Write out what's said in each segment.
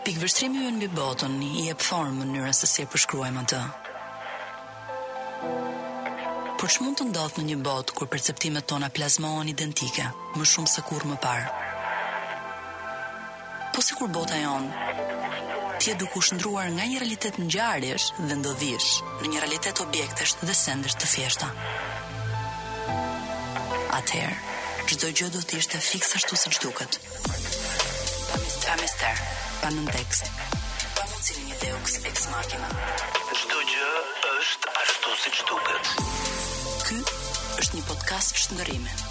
Pikëvështrimi ynë mbi botën i jep formë mënyrës se si e përshkruajmë atë. Por ç'mund të ndodhë në një botë kur perceptimet tona plazmohen identike, më shumë se kurrë më parë? Po sikur bota jonë të jetë duke u shndërruar nga një realitet ngjarjesh dhe ndodhish në një realitet objektesh dhe sendesh të thjeshta. Atëherë, çdo gjë do të ishte fiks ashtu siç duket. Pa mister, pa nëntekst, pa mundësinë e një deus ex machina. Çdo gjë është ashtu siç duket. Ky është një podcast për shndërrime.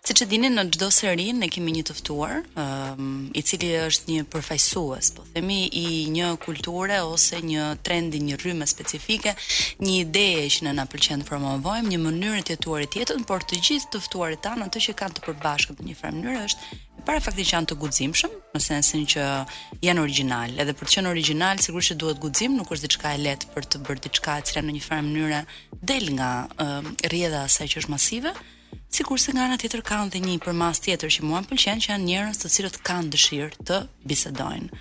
Siç e dini në çdo seri ne kemi një të ftuar, ë i cili është një përfaqësues, po themi i një kulture ose një trendi, një rryme specifike, një ideje që ne na pëlqen të promovojmë, një mënyrë të jetuari jetën, por të gjithë të ftuarit tanë atë që kanë të përbashkët në një farë mënyre është e para fakti që janë të guximshëm, në sensin që janë origjinal, edhe për të qenë origjinal sigurisht që duhet guxim, nuk është diçka e lehtë për të bërë diçka e cila në një farë mënyre del nga uh, rrjedha e asaj që është masive, Sikurse nga ana tjetër kanë dhe një përmasë tjetër që mua më pëlqen që janë njerëz të cilët kanë dëshirë të bisedojnë.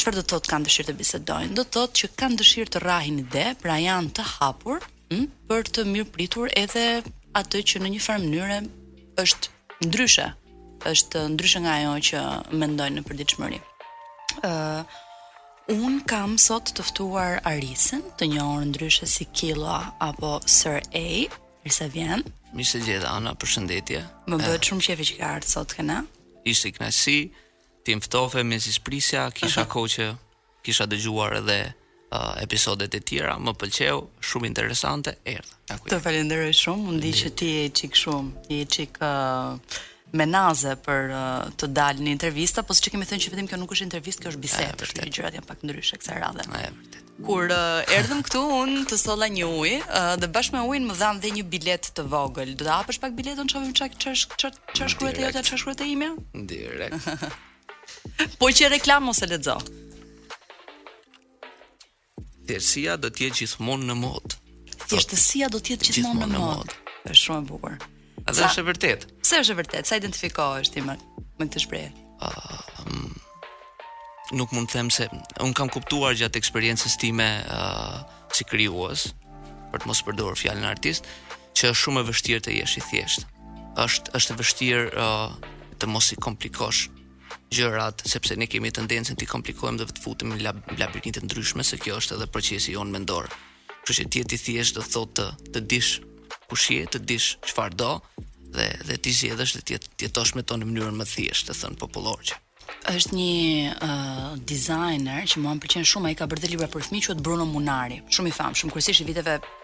Çfarë do të thotë kanë dëshirë të bisedojnë? Do të thotë që kanë dëshirë të rrahin ide, pra janë të hapur, hm, për të mirëpritur edhe atë që në një farë mënyre është ndryshe, është ndryshe nga ajo që mendojnë në përditshmëri. Ë uh, Un kam sot të ftuar Arisin, të njohur ndryshe si Killa apo Sir A, Mirë se vjen. Mirë se gjeta, Ana, përshëndetje. Më bëhet eh. shumë qefi që ke ardhë sot këna. Ishte kënaqësi, ti më ftove, meqë s'e prisja, kisha uh -huh. kohë që kisha dëgjuar edhe uh, episodet e tjera, më pëlqeu, shumë interesante, erdha. Të falenderoj shumë, unë e di që ti je çik shumë, je çik... Uh, me naze për të dalë në intervista, po siç e kemi thënë që vetëm kjo nuk është intervistë, kjo është bisedë, kështu që gjërat janë pak ndryshe kësaj radhe. Është vërtet. Kur uh, erdhëm këtu un të solla një ujë uh, dhe bashkë me ujin më dhanë dhe një biletë të vogël. Do ta hapësh pak biletën ta shohim çak ça ça ça shkruhet ajo ça shkruhet te imja? Direkt. po qe reklamë mos e lexo. Thjeshtësia do të jetë gjithmonë në modë. Thjeshtësia do të jetë gjithmonë në modë. Është shumë e bukur. A dhe është e vërtetë? Pse është e vërtetë? Sa identifikohesh ti me me këtë shprehje? Uh, nuk mund të them se un kam kuptuar gjatë eksperiencës time uh, si krijues, për të mos përdorur fjalën artist, që është shumë e vështirë të jesh i thjeshtë. Është është e vështirë uh, të mos i komplikosh gjërat, sepse ne kemi tendencën t'i komplikojmë dhe të futem në lab, labirinte të ndryshme, se kjo është edhe procesi jonë mendor. Kështu që të jetë thjesht do thotë të, të dish kush je, të dish çfarë do dhe dhe t'i zgjedhësh dhe të jetosh me to në mënyrën më të thjeshtë, thënë popullorçe është një uh, designer që mua më pëlqen shumë, ai ka bërë dhe libra për fëmijë, quhet Bruno Munari, shumë i famshëm, kryesisht i viteve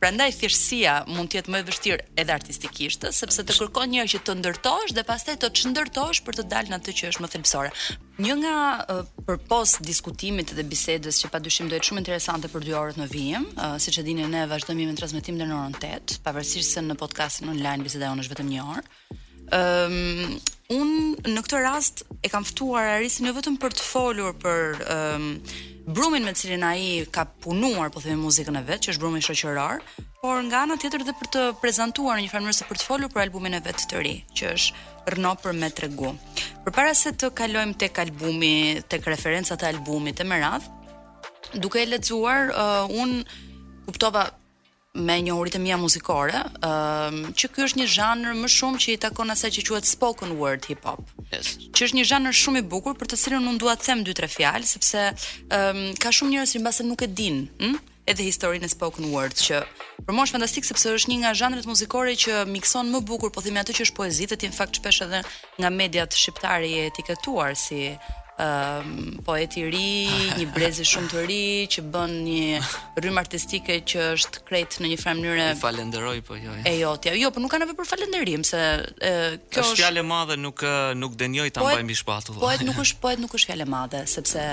Prandaj thjeshtësia mund të jetë më e vështirë edhe artistikisht, sepse të kërkon një që të ndërtosh dhe pastaj të çndërtosh për të dalë në atë që është më thelbësore. Një nga uh, përpos diskutimit dhe bisedës që padyshim do jetë shumë interesante për dy orët në vijim, uh, siç e dini ne vazhdojmë me transmetim deri në orën 8, pavarësisht se në podcastin online biseda jonë është vetëm një orë. Ëm unë në këtë rast e kam ftuar Arisin jo vetëm për të folur për ëm brumin me të cilin ai ka punuar, po themi muzikën e vet, që është brumi shoqëror, por nga ana tjetër dhe për të prezantuar në një farë mënyrë për të folur për albumin e vet të ri, që është Rrno për me tregu. Përpara se të kalojmë tek albumi, tek referencat e albumit e me radhë, duke e lexuar uh, unë kuptova me njohuritë e mia muzikore, ë um, që ky është një zhanër më shumë që i takon asaj që quhet spoken word hip hop. Yes. Që është një zhanër shumë i bukur për të cilën unë dua të them dy tre fjalë sepse ë um, ka shumë njerëz që mbase nuk e dinë, hm? edhe historinë e spoken word që për mua është fantastike sepse është një nga zhanret muzikore që mikson më bukur po themi atë që është poezi, ti në fakt shpesh edhe Nga mediat shqiptare je etiketuar si poet i ri, një brezi shumë të ri që bën një rrymë artistike që është krejt e re në një farë mënyre. Ju falenderoj po jo. E jo, ti jo, po nuk ka nevojë për falënderim se e, kjo është fjalë e madhe, nuk nuk denjoj ta mbaj mbi shpatulla. Poet nuk është, poet nuk është fjalë e madhe, sepse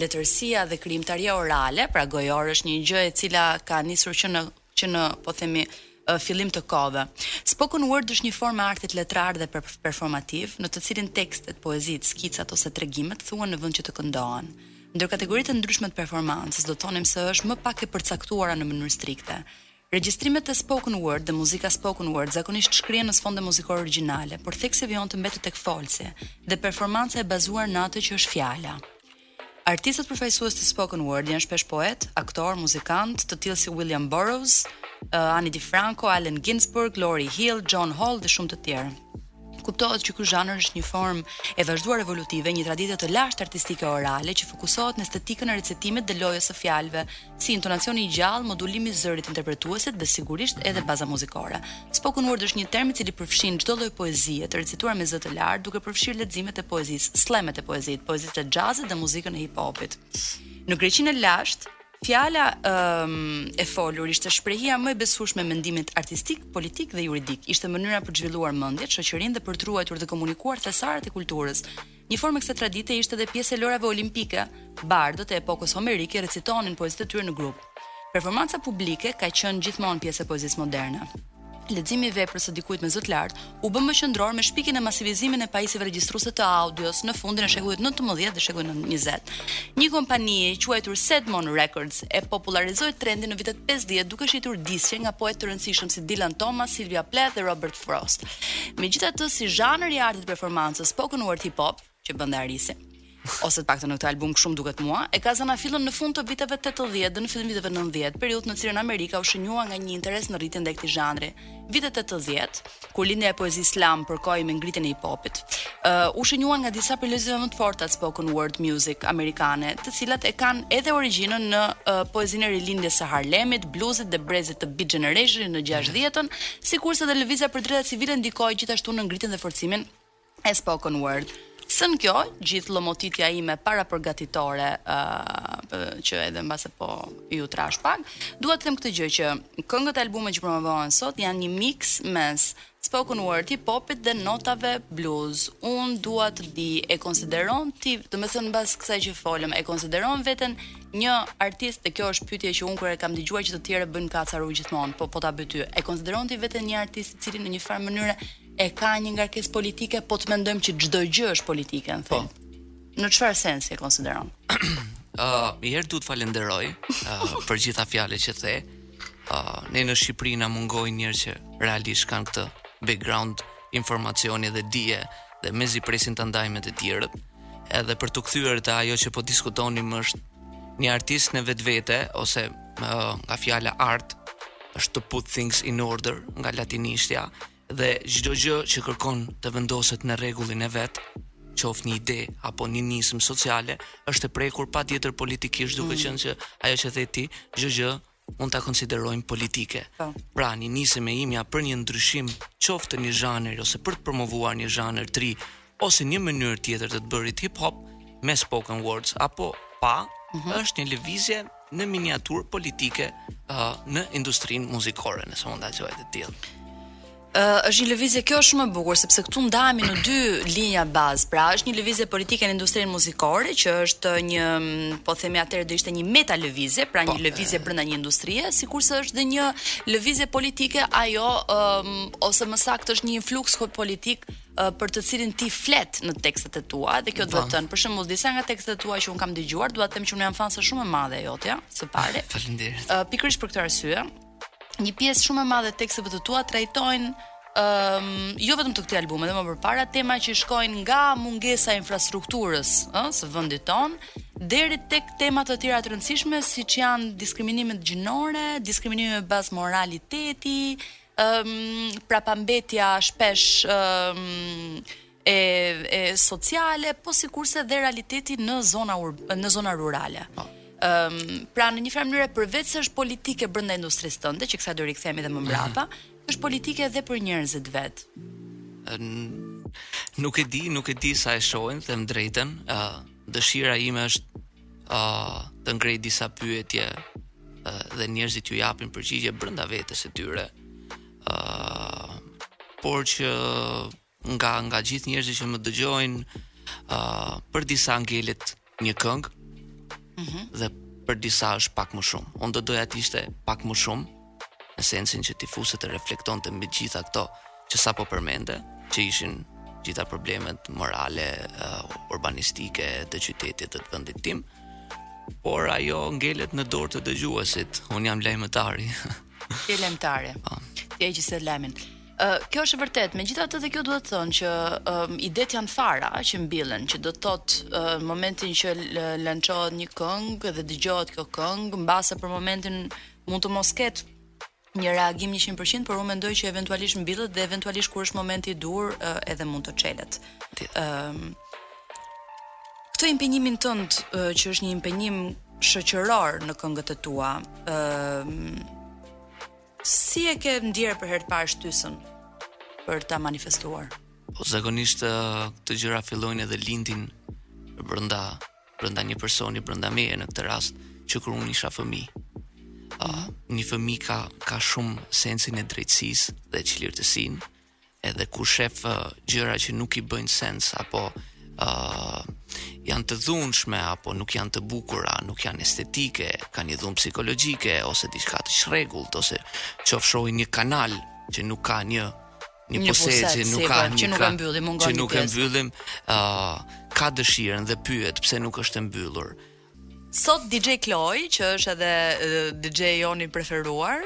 letërsia dhe krijimtaria orale, pra gojore është një gjë e cila ka nisur që në që në, po themi, fillim të kohëve. Spoken word është një formë e artit letrar dhe performativ, në të cilin tekstet, poezitë, skicat ose tregimet thuhen në vend që të këndohen. Ndër kategoritë e ndryshme të performancës do thonim se është më pak e përcaktuara në mënyrë strikte. Regjistrimet e spoken word dhe muzika spoken word zakonisht shkrihen në sfonde muzikore origjinale, por theksi vijon të mbetet tek folësi dhe performanca e bazuar në atë që është fjala. Artistët përfaqësues të spoken word janë shpesh poetë, aktorë, muzikantë, të tillë si William Burroughs, uh, Ani DiFranco, Allen Ginsberg, Lauryn Hill, John Hall dhe shumë të tjerë. Kuptohet që ky zhanër është një formë e vazhduar evolutive e një tradite të lashtë artistike orale që fokusohet në estetikën e recitimit dhe lojës së fjalëve, si intonacioni i gjallë, modulimi i zërit të interpretuesit dhe sigurisht edhe baza muzikore. Spoken word është një term i cili përfshin çdo lloj poezie të recituar me zë të lartë, duke përfshirë leximet e poezisë, slam-et e poezisë, poezitë e xhazit dhe muzikën e hip-hopit. Në Greqinë e lashtë, fjala um, e folur ishte shprehja më e besueshme e mendimit artistik, politik dhe juridik. Ishte mënyra për të zhvilluar mendjet, shoqërinë dhe për të ruajtur dhe komunikuar thesaret e kulturës, Një formë e kësaj tradite ishte edhe pjesë e lojërave olimpike, bardët e epokës homerike recitonin poezitë e tyre në grup. Performanca publike ka qenë gjithmonë pjesë e poezisë moderne. Leximi i veprës së dikujt me zë të lartë u bë më qendror me shpikjen e masivizimin e pajisjeve regjistruese të audios në fundin e shekullit nëntëmbëdhjetë dhe shekullin e njëzet. Një kompani e quajtur Caedmon Records e popullarizoi trendin në vitet pesëdhjetë duke shitur disqe nga poetë të rëndësishëm si Dylan Thomas, Sylvia Plath dhe Robert Frost. Frost. Megjithatë, si zhanër i artit të performancës spoken word hip hop, që bënte Arisi, ose të paktën në këtë album shumë duket mua, e ka zanafillën në fund të viteve 80 dhe në fillim viteve 90, periudhë në cilën Amerika u shënjua nga një interes në rritje ndaj këtij zhanri. Vitet 80, kur lindja e poezisë slam përkoi me ngritjen e hip-hopit, u shënjua nga disa prej lëvizjeve më të forta të spoken word music amerikane, të cilat e kanë edhe origjinën në uh, poezinë e rilindjes së Harlemit, bluzit dhe brezit të Beat Generation në 60-tën, sikurse edhe lëvizja për drejtat civile ndikoi gjithashtu në ngritjen dhe forcimin e spoken word. Se kjo, gjithë llomotitja ime parapërgatitore, uh, që edhe mbase po ju trash pak, duhet të them këtë gjë që këngët e albumit që promovohen sot janë një mix mes uh, Spoken word hip hopit dhe notave blues un dua të di e konsideron ti do me thënë mbas kësaj që folëm e konsideron veten një artist dhe kjo është pyetje që un kur e kam dëgjuar që të tjerët e bëjnë kacaru gjithmonë po po ta bëj ty e konsideron ti veten një artist i cili në një farë mënyre e ka një ngarkesë politike po të mendojmë që çdo gjë është politike në fund po. Në çfarë sensi e konsideron? Ë, uh, njëherë duhet të falenderoj uh, për gjitha fjalët që the. Uh, ne në Shqipëri na mungojnë njerëz që realisht kanë këtë background informacioni dhe dije dhe mezi presin ta ndajnë me të tjerët. Edhe për t'u kthyer te ajo që po diskutonim është një artist në vetvete ose uh, nga fjala art është to put things in order nga latinishtja Dhe çdo gjë që kërkon të vendoset në rregullin e vet, qoftë një ide apo një nismë sociale, është e prekur patjetër politikisht duke mm. qenë që ajo që the ti, çdo gjë mund ta konsiderojmë politike. Pa. Po. Pra, një nismë e imja për një ndryshim, qoftë një zhanër ose për të promovuar një zhanër të ri, ose një mënyrë tjetër të të bërit hip hop me spoken words apo pa, mm -hmm. është një lëvizje në miniaturë politike uh, në industrinë muzikore, nëse mund ta quaj të tillë. Ë uh, është një lëvizje kjo është shumë e bukur sepse këtu ndahemi në dy linja bazë. Pra është një lëvizje politike në industrinë muzikore që është një mm, po themi atëherë do ishte një meta lëvizje, pra një po, lëvizje e... brenda një industrie, sikurse është dhe një lëvizje politike ajo um, ose më saktë është një influks politik për të cilin ti flet në tekstet e tua dhe kjo duhet thënë për shembull disa nga tekstet e tua që un kam dëgjuar dua të them që un jam fanse shumë e madhe jotja, së pari faleminderit uh, pikërisht për këtë arsye një pjesë shumë e madhe e teksteve të tua trajtojnë um, jo vetëm të këtij albumi, edhe më përpara tema që shkojnë nga mungesa e infrastrukturës, ë, së vendit ton, deri tek tema të tjera të rëndësishme siç janë diskriminimet gjinore, diskriminimi me bazë moraliteti, prapambetja shpesh e e sociale, po sikurse dhe realiteti në zona në zona rurale. Po. Ëm pra në një farë mënyre përveç se është politike brenda industrisë tënde, që kësaj do rikthehemi edhe më mhm. mbrapa, mm -hmm. është politike edhe për njerëzit vetë. Ëm nuk e di, nuk e di sa e shohin, them drejtën, ë uh dëshira ime është uh, të ngrej disa pyetje uh, dhe njerëzit t'u japin përgjigje brenda vetes së tyre. Uh, por që nga nga gjithë njerëzit që më dëgjojnë uh, për disa ngelet një këngë mm -hmm. dhe për disa është pak më shumë. Unë do doja të ishte pak më shumë, në sensin që t'i fuste të reflektonte mbi të gjitha këto që sapo përmende, që ishin gjitha problemet morale, uh, urbanistike të qytetit dhe të vendit tim, por ajo ngelet në dorë të dëgjuesit. Un jam lajmëtari. Ti lajmëtari. Po. Ti e gjuan lajmin. Uh, kjo është e vërtetë, megjithatë dhe kjo duhet thënë që um, idetë janë fara që mbillen, që do të thotë uh, momentin që lançohet një këngë dhe dëgjohet kjo këngë, mbase për momentin Mund të mos ketë një reagim njëqind për qind, por unë mendoj që eventualisht mbillet dhe eventualisht kur është momenti i duhur edhe mund të çelet. Ëm um, Këtë impenjimin tënd që është një impenjim shoqëror në këngët e tua, ëm um, si e ke ndjerë për herë të parë shtysën për ta manifestuar? Po zakonisht këto gjëra fillojnë edhe lindin brenda brenda një personi brenda meje në këtë rast që kur unë isha fëmijë. Ë uh, një fëmijë ka ka shumë sensin e drejtësisë dhe çiltërsinë, edhe kur shef uh, gjëra që nuk i bëjnë sens apo ë uh, janë të dhunshme apo nuk janë të bukura, nuk janë estetike, kanë një dhunë psikologjike ose diçka të çrregullt ose kur shohin një kanal që nuk ka një një pusetë që nuk ka një që nuk e mbyllim, mungon që nuk e mbyllim, ë uh, ka dëshirën dhe pyet pse nuk është e mbyllur. Sot DJ Kloj, që është edhe DJ-ja jonë e preferuar,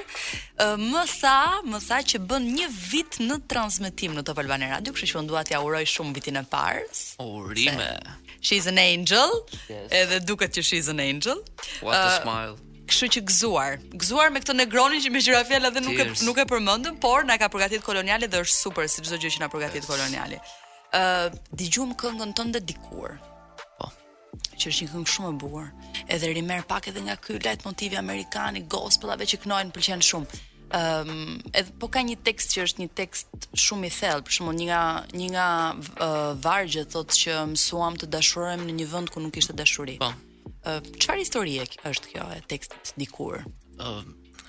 më tha, më tha që bën një vit në transmetim në Top Albania Radio, kështu që unë dua t'ia uroj shumë vitin e parë. Urime. She's an angel. Yes. Edhe duket që she's an angel. What a uh, smile. Kështu që gëzuar. Gëzuar me këtë Negronin që meqë ra fjala dhe nuk e nuk e përmendëm, por na ka përgatitur Koloniali dhe është super si çdo gjë që na përgatit yes. Koloniali. Ë, uh, dëgjum këngën tënde Dikur. Po. Që është një këngë shumë e bukur. Edhe rimerr pak edhe nga ky lajtmotivi amerikan i gospelave që këndojnë, më pëlqen shumë. Ëm, um, edhe po ka një tekst që është një tekst shumë i thellë, për shembull, një nga një nga uh, vargjet thotë që mësuam të dashurojmë në një vend ku nuk kishte dashuri. Po. Çfarë historie është kjo e tekstit Dikur?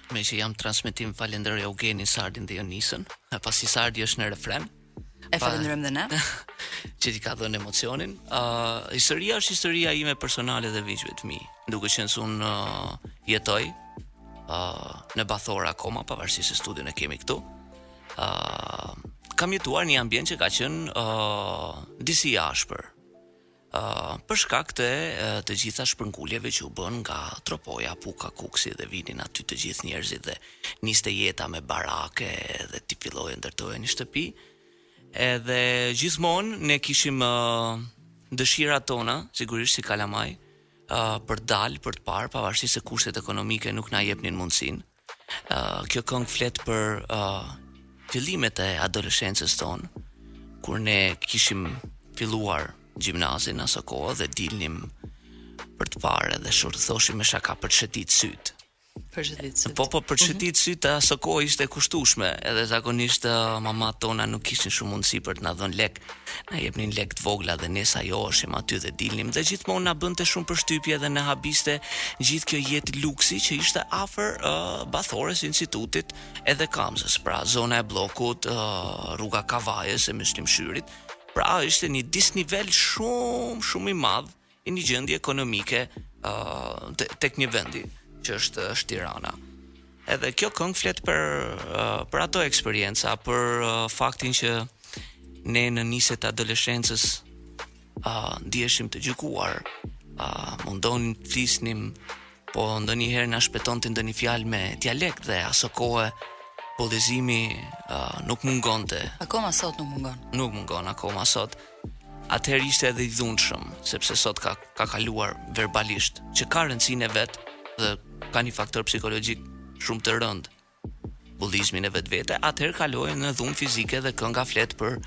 Meqë jam në transmetim falenderoj Eugenin, Sardin dhe Jonisën, e pasi Sardi është në refren. E falenderojmë dhe ne. që të ka dhënë emocionin. Uh, historia është historia ime personale dhe vëllezërve të mi, duke qenë se unë uh, jetoj uh, në Bathore akoma, pavarësisht se studion e kemi këtu. Uh, kam jetuar në një ambient që ka qenë uh, disi i ashpër, për shkak të të gjitha shpërnguljeve që u bënë nga Tropoja, Puka, Kukësi dhe vinin aty të gjithë njerëzit dhe niste jeta me barake dhe ti filloje ndërtoje një shtëpi. Edhe gjithmonë ne kishim uh, dëshirat tona, sigurisht si kalamaj, uh, për të dalë, për të parë, pavarësisht se kushtet ekonomike nuk na jepnin mundësinë. Uh, kjo këngë flet për uh, fillimet e adoleshencës tonë, kur ne kishim filluar gjimnazin aso kohë dhe dilnim për të parë edhe shpesh thoshim me shaka për t'shëtit sytë. Për t'shëtit sytë. Po, po, për t'shëtit mhm. sytë aso kohë ishte e kushtushme, edhe zakonisht uh, mamat tona nuk kishin shumë mundësi për të na dhënë lek, Na jepnin lek të vogla dhe ne sajoheshim aty dhe dilnim dhe gjithmonë na bënte shumë përshtypje dhe na habiste gjithë kjo jetë luksi që ishte afër uh, Bathores, Institutit edhe Kamzës, pra zona e Bllokut, uh, rruga e Kavajës e Myslim Shyrit. Pra ishte një disnivel shumë shumë i madh i një gjendje ekonomike uh, tek një vendi që është është Tirana. Edhe kjo këngë flet për uh, për ato eksperienca, për uh, faktin që ne në nisjet e adoleshencës uh, ndiheshim të gjykuar, uh, mundonim të flisnim, po ndonjëherë na shpëtonte ndonjë fjalë me dialekt dhe aso kohë bullizmi uh, nuk mungonte. Akoma sot nuk mungon. Nuk mungon akoma sot. atëherë ishte edhe i dhunshëm, sepse sot ka ka kaluar verbalisht, që ka rëndësinë e vet dhe ka një faktor psikologjik shumë të rëndë bullizmi në vetvete, atëherë kalonte në dhunë fizike dhe kënga flet për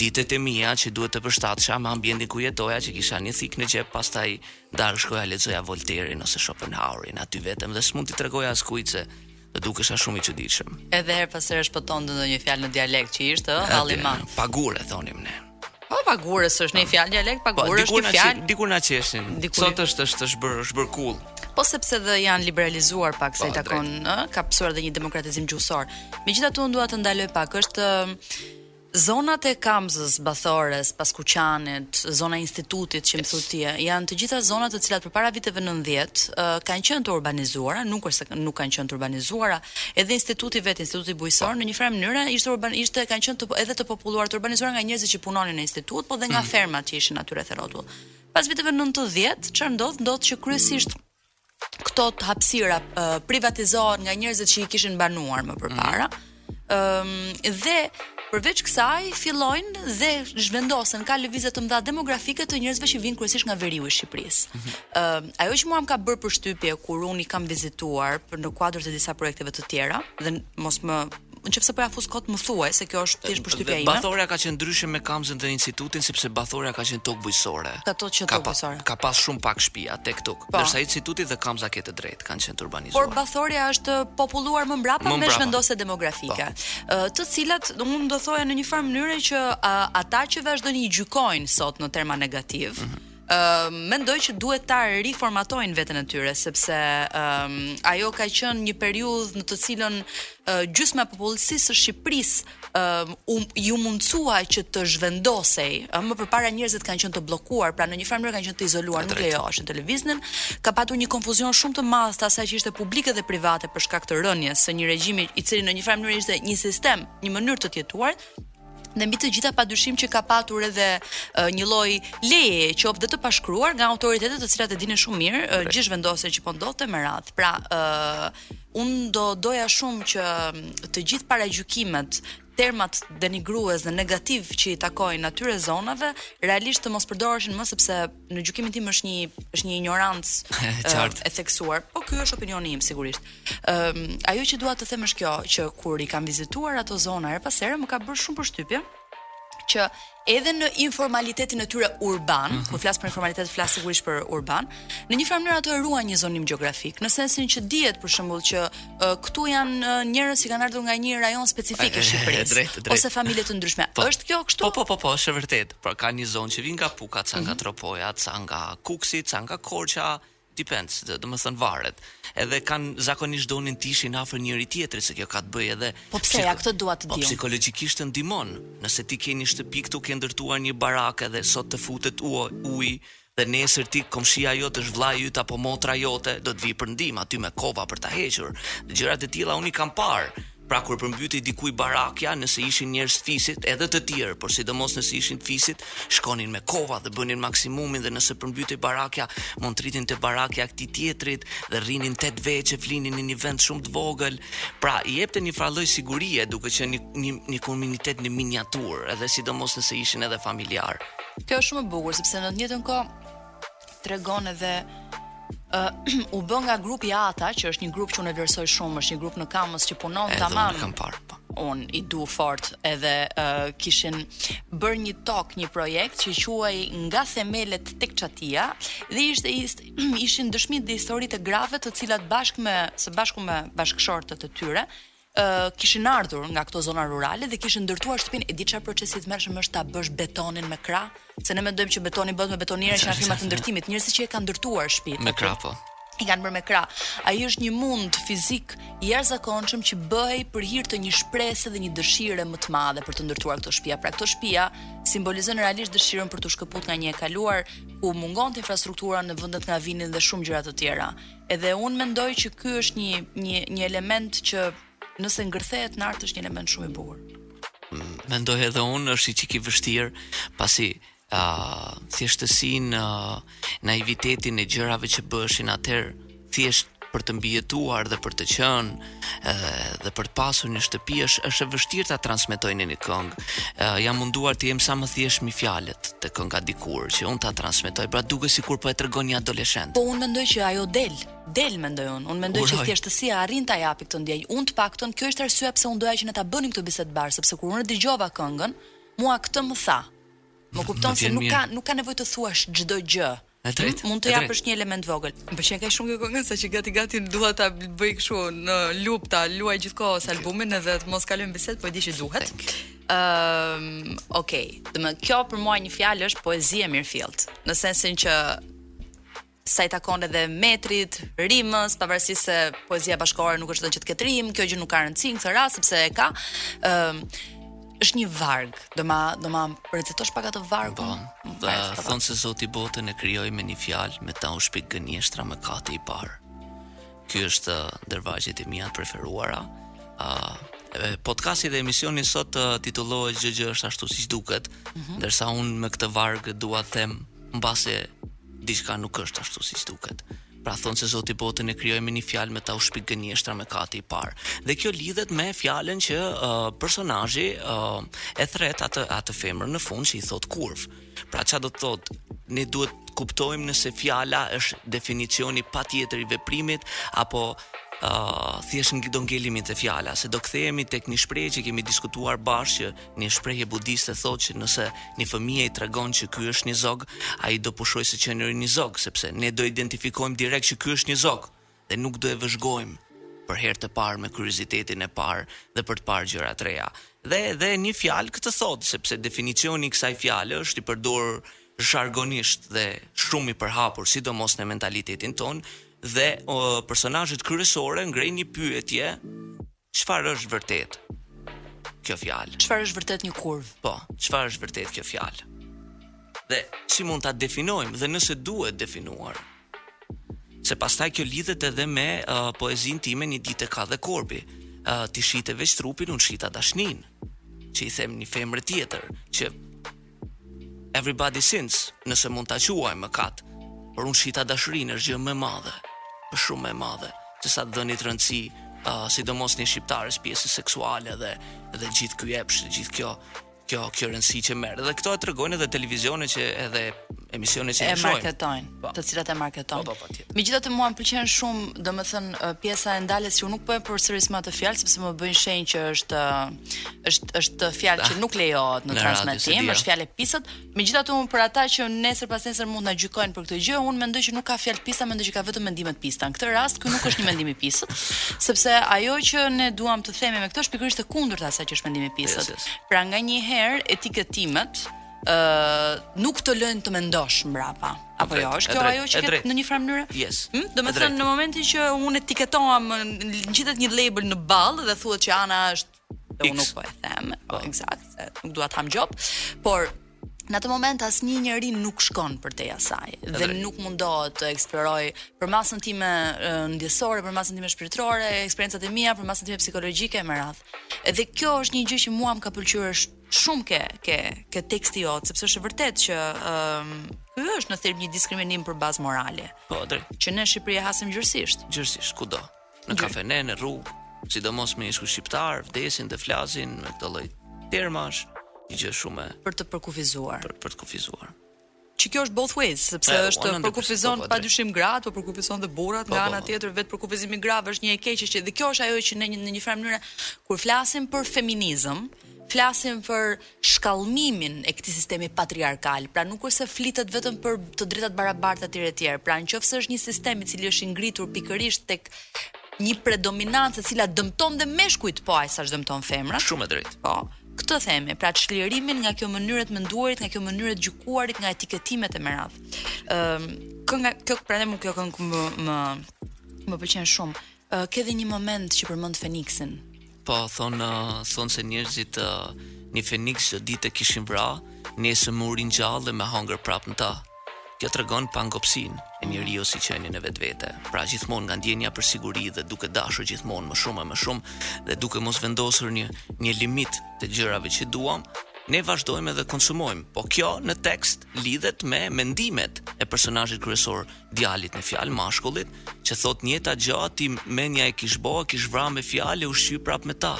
ditët e mia që duhet të përshtatësha me ambientin ku jetoja, që kisha një thikë në xhep, pastaj darkës shkoja lexoja Volterin ose Schopenhauerin aty vetëm dhe s'mund t'i tregoja askujt se Dhe dukesha shumë i çuditshëm. Edhe herë pas herë shpëton ndonjë fjalë në dialekt që ishte, ëh, halli mand. Pagure thonim ne. Po pagure s'është një fjalë dialekt, po, pagure është një fjalë. Dikur na qeshin. Sot është është është bërë është bërë cool. Po sepse dhe janë liberalizuar pak sa i po, takon, ëh, ka pësuar edhe një demokratizim gjuhësor. Megjithatë unë dua të ndaloj pak, është Zonat e Kamzës, Bathores, Paskuqanit, zona e Institutit që më thu ti, janë të gjitha zona të cilat përpara viteve nëntëdhjetë kanë qenë të urbanizuara, nuk është se nuk kanë qenë të urbanizuara, edhe Instituti vetë, Instituti Bujqësor në një farë mënyre, ishte urban, ishte kanë qenë të, edhe të populluar, të urbanizuara nga njerëzit që punonin në institut, po dhe nga mm. fermat që ishin aty rreth rrotull. Pas viteve 90, çfarë ndodh? Ndodh që kryesisht këto të hapësira uh, privatizohen nga njerëzit që i kishin banuar më përpara. Mm -hmm. dhe përveç kësaj fillojnë dhe zhvendosen ka lëvizje të mëdha demografike të njerëzve që vijnë kryesisht nga veriu i Shqipërisë. Ëh, mm -hmm. uh, ajo që mua më ka bërë përshtypje kur unë i kam vizituar për në kuadër të disa projekteve të tjera dhe mos më Në qoftë se po ja fus kot më thuaj se kjo është thjesht përshtypja ime. Bathorja ka qenë ndryshe me Kamzën dhe Institutin sepse Bathorja ka qenë tokë bujqësore. Ka qenë tokë bujqësore. Ka pas shumë pak shtëpi atek-tuk. Po. Ndërsa Instituti dhe Kamza ke të drejtë, kanë qenë të urbanizuar. Por Bathorja është populluar më mbrapa me zhvendosje demografike. Po. Të cilat unë do thoja në një farë mënyre që ata që vazhdojnë i gjykojnë sot në terma negativ, mendoj që duhet ta riformatojnë veten e tyre sepse um, ajo ka qenë një periudhë në të cilën uh, gjysma e popullsisë së Shqipërisë uh, um, iu mundësua që të zhvendosej. Uh, më përpara njerëzit kanë qenë të bllokuar, pra në një farë mënyrë kanë qenë të izoluar, nuk lejoheshin të lëviznin. Ka patur një konfuzion shumë të madh të asaj që ishte publike dhe private për shkak të rënies së një regjimi i cili në një farë mënyrë ishte një sistem, një mënyrë të jetuari, dhe mbi të gjitha padyshim që ka patur edhe një lloj leje, qoftë dhe të pashkruar nga autoritetet të cilat e dinin shumë mirë uh, gjithë zhvendosjen që po ndodhte me radhë. Pra, ë uh, unë do doja shumë që të gjithë paragjykimet termat denigrues dhe negativ që i takojnë atyre zonave realisht të mos përdoreshin më sepse në gjykimin tim është një është një injorancë e, e theksuar, po ky është opinioni im sigurisht. Ëm um, ajo që dua të them është kjo që kur i kam vizituar ato zona herë pas here më ka bërë shumë përshtypje që edhe në informalitetin e tyre urban, mhm. kur flas për informalitet flas sigurisht për urban, në një farë mënyrë ato e ruajnë një zonim gjeografik, në sensin që dihet për shembull që uh, këtu janë uh, njerëz që kanë ardhur nga një rajon specifik i Shqipërisë ose familje të ndryshme. Po, është kjo kështu? Po po po po, është vërtet. Pra ka një zonë që vijnë nga Puka, ca nga Tropoja, ca nga Kukësi, ca nga Korça, depends, domethënë varet. Edhe kanë zakonisht donin të ishin afër njëri tjetrit, se kjo ka të bëjë edhe Po pse ja këtë dua të po, di. Po psikologjikisht të ndihmon. Nëse ti ke një shtëpi këtu ke ndërtuar një barakë edhe sot të futet ujë, Dhe nëse ti komshia jote është vllai yt apo motra jote do të vijë për ndihmë aty me kova për ta hequr. Dhe gjëra të tilla unë i kam parë. Pra kur përmbytej dikujt barakja, nëse ishin njerëz të fisit, edhe të tjerë, por sidomos nëse ishin të fisit, shkonin me kova dhe bënin maksimumin dhe nëse përmbytej barakja, mund të rrinin te barakja e këtij tjetrit dhe rrinin tetë vetë e flinin në një vend shumë të vogël. Pra, i jepte një farë lloj sigurie duke qenë një një një komunitet në miniaturë, edhe sidomos nëse ishin edhe familjarë. Kjo është shumë e bukur sepse në të njëjtën kohë tregon edhe uh, u bë nga grupi Ata, që është një grup që unë vlerësoj shumë, është një grup në Kamës që punon tamam. Edhe kam parë. Po. Unë i du fort edhe uh, kishin bërë një tok, një projekt që quhej Nga themelet tek çatia dhe ishte ist, ishin dëshmi dhe historitë e grave të cilat bashkë me së bashku me bashkëshortët e tyre kishin ardhur nga këto zona rurale dhe kishin ndërtuar shtëpinë. E di çfarë procesi i tmerrshëm është ta bësh betonin me krah? Se ne mendojmë që betoni bëhet me betonierë që janë firma të ndërtimit, njerëzit që e kanë ndërtuar shtëpinë. Me krah po. I kanë bërë me krah. Ai është një mund fizik i jashtëzakonshëm që bëhej për hir të një shprese dhe një dëshire më të madhe për të ndërtuar këto shtëpia. Pra këto shtëpia simbolizojnë realisht dëshirën për të shkëput nga një e kaluar ku mungonte infrastruktura në vendet nga vinin dhe shumë gjëra të tjera. Edhe unë mendoj që ky është një një një element që nëse ngërthehet në art është një element shumë i bukur. Mm, mendoj edhe unë është një çik i vështirë, pasi ë uh, thjeshtësinë, uh, naivitetin e gjërave që bëheshin atëherë thjesht për të mbijetuar dhe për të qenë dhe për të pasur një shtëpi është është e vështirë ta transmetoj në një këngë. Uh, jam munduar të jem sa më thjesht me fjalët te kënga Dikur që un ta transmetoj. Pra duke sikur po e tregon një adoleshent. Po un mendoj që ajo del, del mendoj un. Un mendoj Uroj. që thjeshtësia arrin ta japi këtë ndjenjë. Un të paktën kjo është arsyeja pse un doja që ne ta bënim këtë bisedë bashkë, sepse kur un e dëgjova këngën, mua këtë më tha. Më kupton se nuk ka nuk ka nevojë të thuash çdo gjë. E drejt. Mund të japësh një element të vogël. Më pëlqen kaq shumë kjo këngë sa që gati gati dua ta bëj kështu në loop ta luaj gjithë kohën okay. albumin edhe të mos kalojmë bisedë, po e di që duhet. Ëm, um, okay. Dhe kjo për mua në një fjalë është poezi e mirëfillt, në sensin që sa i takon edhe metrit, rimës, pavarësisht se poezia bashkëkohore nuk është e thënë që të ketë rimë, kjo gjë nuk ka rëndësi në këtë rast sepse e ka. Ëm, um, është një varg, do ma do ma recitosh pak atë vargun. Po, dhe thonë se Zoti botën e krijoi me një fjalë, me ta u shpik gënjeshtra mëkati i parë. Ky është ndër vargjet e mia të preferuara. Ë uh, podcasti dhe emisioni sot uh, titullohet Gjithçka është ashtu siç duket, mm -hmm. ndërsa unë me këtë varg dua të them mbase diçka nuk është ashtu siç duket. Pra thonë se Zoti botën e krijoi me një fjalë me dy u shpik gënjeshtra mëkati i parë. Dhe kjo lidhet me fjalën që uh, personazhi uh, e thret atë atë femrën në fund që i thotë kurvë. Pra ça do të thotë? Ne duhet të kuptojmë nëse fjala është definicioni patjetër i veprimit apo uh, thjesht do ngelemi te fjala, se do kthehemi tek një shprehje që kemi diskutuar bashkë që Një shprehje budiste thotë që nëse një fëmijë i tregon që ky është një zog, ai do pushojë së qenuri një zog, sepse ne do identifikojmë direkt që ky është një zog dhe nuk do e vëzhgojmë për herë të parë me kuriozitetin e parë dhe për të parë gjëra të reja. Dhe edhe një fjalë këtë thotë, sepse definicioni i kësaj fjale është i përdorur zhargonisht dhe shumë i përhapur, sidomos në mentalitetin tonë, dhe o, personazhi kryesor ngre një pyetje Çfarë është vërtet kjo fjalë? Çfarë është vërtet një kurvë? Po, çfarë është vërtet kjo fjalë? Dhe si mund ta definojmë dhe nëse duhet definuar? Se pastaj kjo lidhet edhe me uh, poezinë time një ditë e ka dhe korbi. Uh, ti shite veç trupin, unë shita dashnin. Që i them një femre tjetër, që Everybody sins, nëse mund ta quajmë mëkat, por unë shita dashurinë është gjë më e madhe, është shumë më e madhe sesa të dhënit rëndësi, uh, sidomos një shqiptares pjesës seksuale dhe dhe gjithë ky epsh, gjithë kjo kjo kjo rëndësi që merr. Dhe këto e tregojnë edhe televizionet që edhe emisionet që e shohim. E marketojnë, po. të cilat e marketojnë. Po, po, po, Megjithatë mua më pëlqen shumë, domethënë pjesa e ndaljes që unë nuk po e përsëris më atë fjalë sepse më bëjnë shenjë që është Është është fjalë që ah, nuk lejohet në, në transmetim, është fjalë e pisët. Megjithatë unë për ata që nesër pasnesër mund na gjykojnë për këtë gjë, unë mendoj që nuk ka fjalë të pista, mendoj që ka vetëm mendime të pista. Në këtë rast ky nuk është një mendim i pisët, sepse ajo që ne duam të themi me këtë është pikërisht e kundërta e asaj që është mendimi i pisët. Pra nganjëherë etiketimet ë nuk të lënë të mendosh mbrapa. Apo jo, është kjo ajo që në një farë mënyre? Yes. Hm? Domethënë në momentin që unë etiketohem ngjitet një label në ballë dhe thuhet që Ana është dhe unë nuk po e them, po eksakt, se nuk dua të ha gjobë, por në atë moment asnjë njeri nuk shkon përtej asaj dhe nuk mundohet të eksplorojë përmasën time ndjesore, përmasën time shpirtërore, eksperiencat e mia, përmasën time psikologjike e me radhë. Edhe kjo është një gjë që mua më ka pëlqyer shumë ke ke ke teksti yt, sepse është e vërtetë që ë um, ky është në thelb një diskriminim për bazë morale. Po, drejt. Që në Shqipëri e hasim gjerësisht. Gjerësisht, kudo. Në kafene, në rrugë, sidomos meshkujt shqiptarë, vdesin dhe flasin me këtë lloj termash, një gjë shumë për të përkufizuar. Për, për të përkufizuar. që kjo është both ways, sepse eh, është, përkufizon po, po, padyshim gratë, po përkufizon dhe burrat po, nga ana tjetër, vetë përkufizimi i grave është një e keqe që dhe kjo është ajo që në një në një farë mënyre kur flasim për feminizëm, flasim për shkallmimin e këtij sistemi patriarkal. Pra nuk është se flitet vetëm për të drejtat e barabarta etj etj. Pra nëse është një sistem i cili është i ngritur pikërisht tek një predominancë e cila dëmton dhe meshkujt po aq sa dëmton femrat. Shumë e drejtë. Po. Këtë themi, pra çlirimin nga kjo mënyrë e të menduarit, nga kjo mënyrë e të gjykuarit, nga etiketimet e me radhë. Ëm, ehm, kënga kjo prandaj mu kjo këngë më më më pëlqen shumë. Uh, ke dhe një moment që përmend Feniksin. Po, thon uh, thon se njerëzit uh, një Feniks çdo ditë kishin vra, nesër me u ringjallë dhe me hangër prapë në ta. Kjo tregon pangopësinë e njeriut si qenie në vetvete, pra gjithmonë nga ndjenja për siguri dhe duke dashur gjithmonë më shumë e më shumë dhe duke mos vendosur një një limit të gjërave që duam, ne vazhdojmë edhe konsumojmë. Po kjo në tekst lidhet me mendimet e personazhit kryesor, djalit në fjalë, mashkullit, që thotë njëjta gjë i menja e kish bë, kish vra me fjalë e ushqy prap me ta.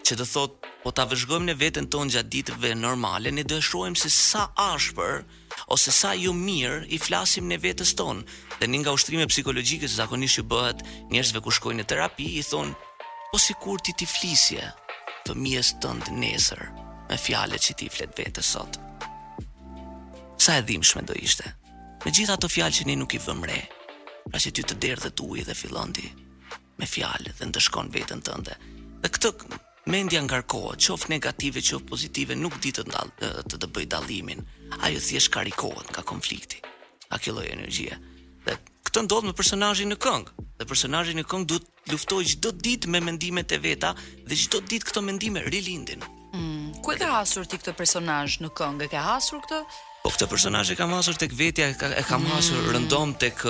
Që do thotë, po ta vëzhgojmë në veten tonë gjatë ditëve normale, ne do e shohim se sa ashpër ose sa jo mirë i flasim ne vetes tonë. Dhe një nga ushtrime psikologjike që zakonisht ju bëhet njerëzve kur shkojnë në terapi, i thonë, po sikur ti t'i flisje fëmijës tënd nesër me fjalët që ti i flet vetes sot. Sa e dhimbshme do ishte. Me gjithë ato fjalë që ne nuk i vëmë re, pra që ty të derdhet uji dhe fillon ti me fjalë dhe ndëshkon veten tënde. Dhe këtë mendja ngarkohet, qoftë negative, qoftë pozitive, nuk di të ndall të të bëj dallimin. Ajo thjesht karikohet nga konflikti. Nga kjo lloj energjie. Dhe këtë ndodh me personazhin në këngë. Dhe personazhi në këngë duhet të luftojë çdo ditë me mendimet e veta dhe çdo ditë këto mendime rilindin. Mm, ku e ke hasur ti këtë personazh në këngë? E ke hasur këtë? Po këtë personazh e kam hasur tek vetja, e kam mm. hasur rëndom tek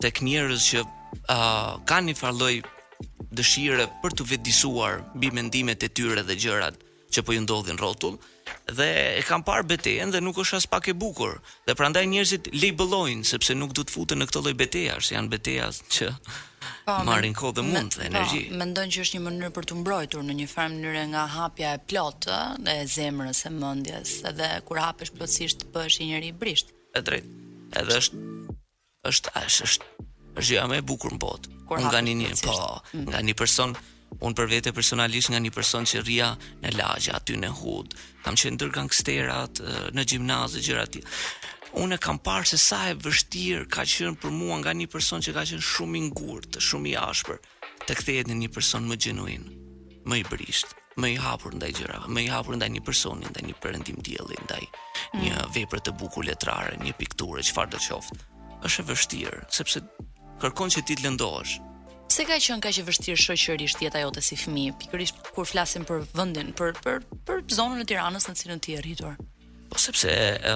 tek njerëz që uh, kanë një farë lloj dëshire për t'u vetëdijesuar mbi mendimet e tyre dhe gjërat që po ju ndodhin rrotull dhe e kam parë betejën dhe nuk është aspak e bukur dhe prandaj njerëzit labelojnë sepse nuk duan të futen në këtë lloj betejash janë beteja që pa, po, marrin kohë dhe mund dhe po, energji. Po, mendon që është një mënyrë për t'u mbrojtur në një farë mënyre nga hapja e plotë e zemrës e mendjes, edhe kur hapesh plotësisht bëhesh një njeri i brishtë. E drejtë. Edhe është është është është është gjëja më e bukur në botë. Kur nga një një, po, mm. nga një person, unë për vete personalisht nga një person që rrija në lagje, aty në hud, kam qenë ndër gangsterat, në gjimnaz e gjërat. Unë e kam parë se sa e vështirë ka qenë për mua nga një person që ka qenë shumë i ngurtë, shumë i ashpër. të kthehet në një person më gjenuin, më i brishtë, më i hapur ndaj gjërave, më i hapur ndaj një personi, ndaj një perëndimi dielli, ndaj mm. një vepre të bukur letrare, një pikture, çfarë do të qoftë. Është e vështirë, sepse kërkon që ti të lëndohesh. Pse ka qenë kaq e vështirë shoqërisht jeta jote si fëmijë, pikërisht kur flasim për vendin, për për për zonën e Tiranës në cilën ti je rritur? Po sepse ë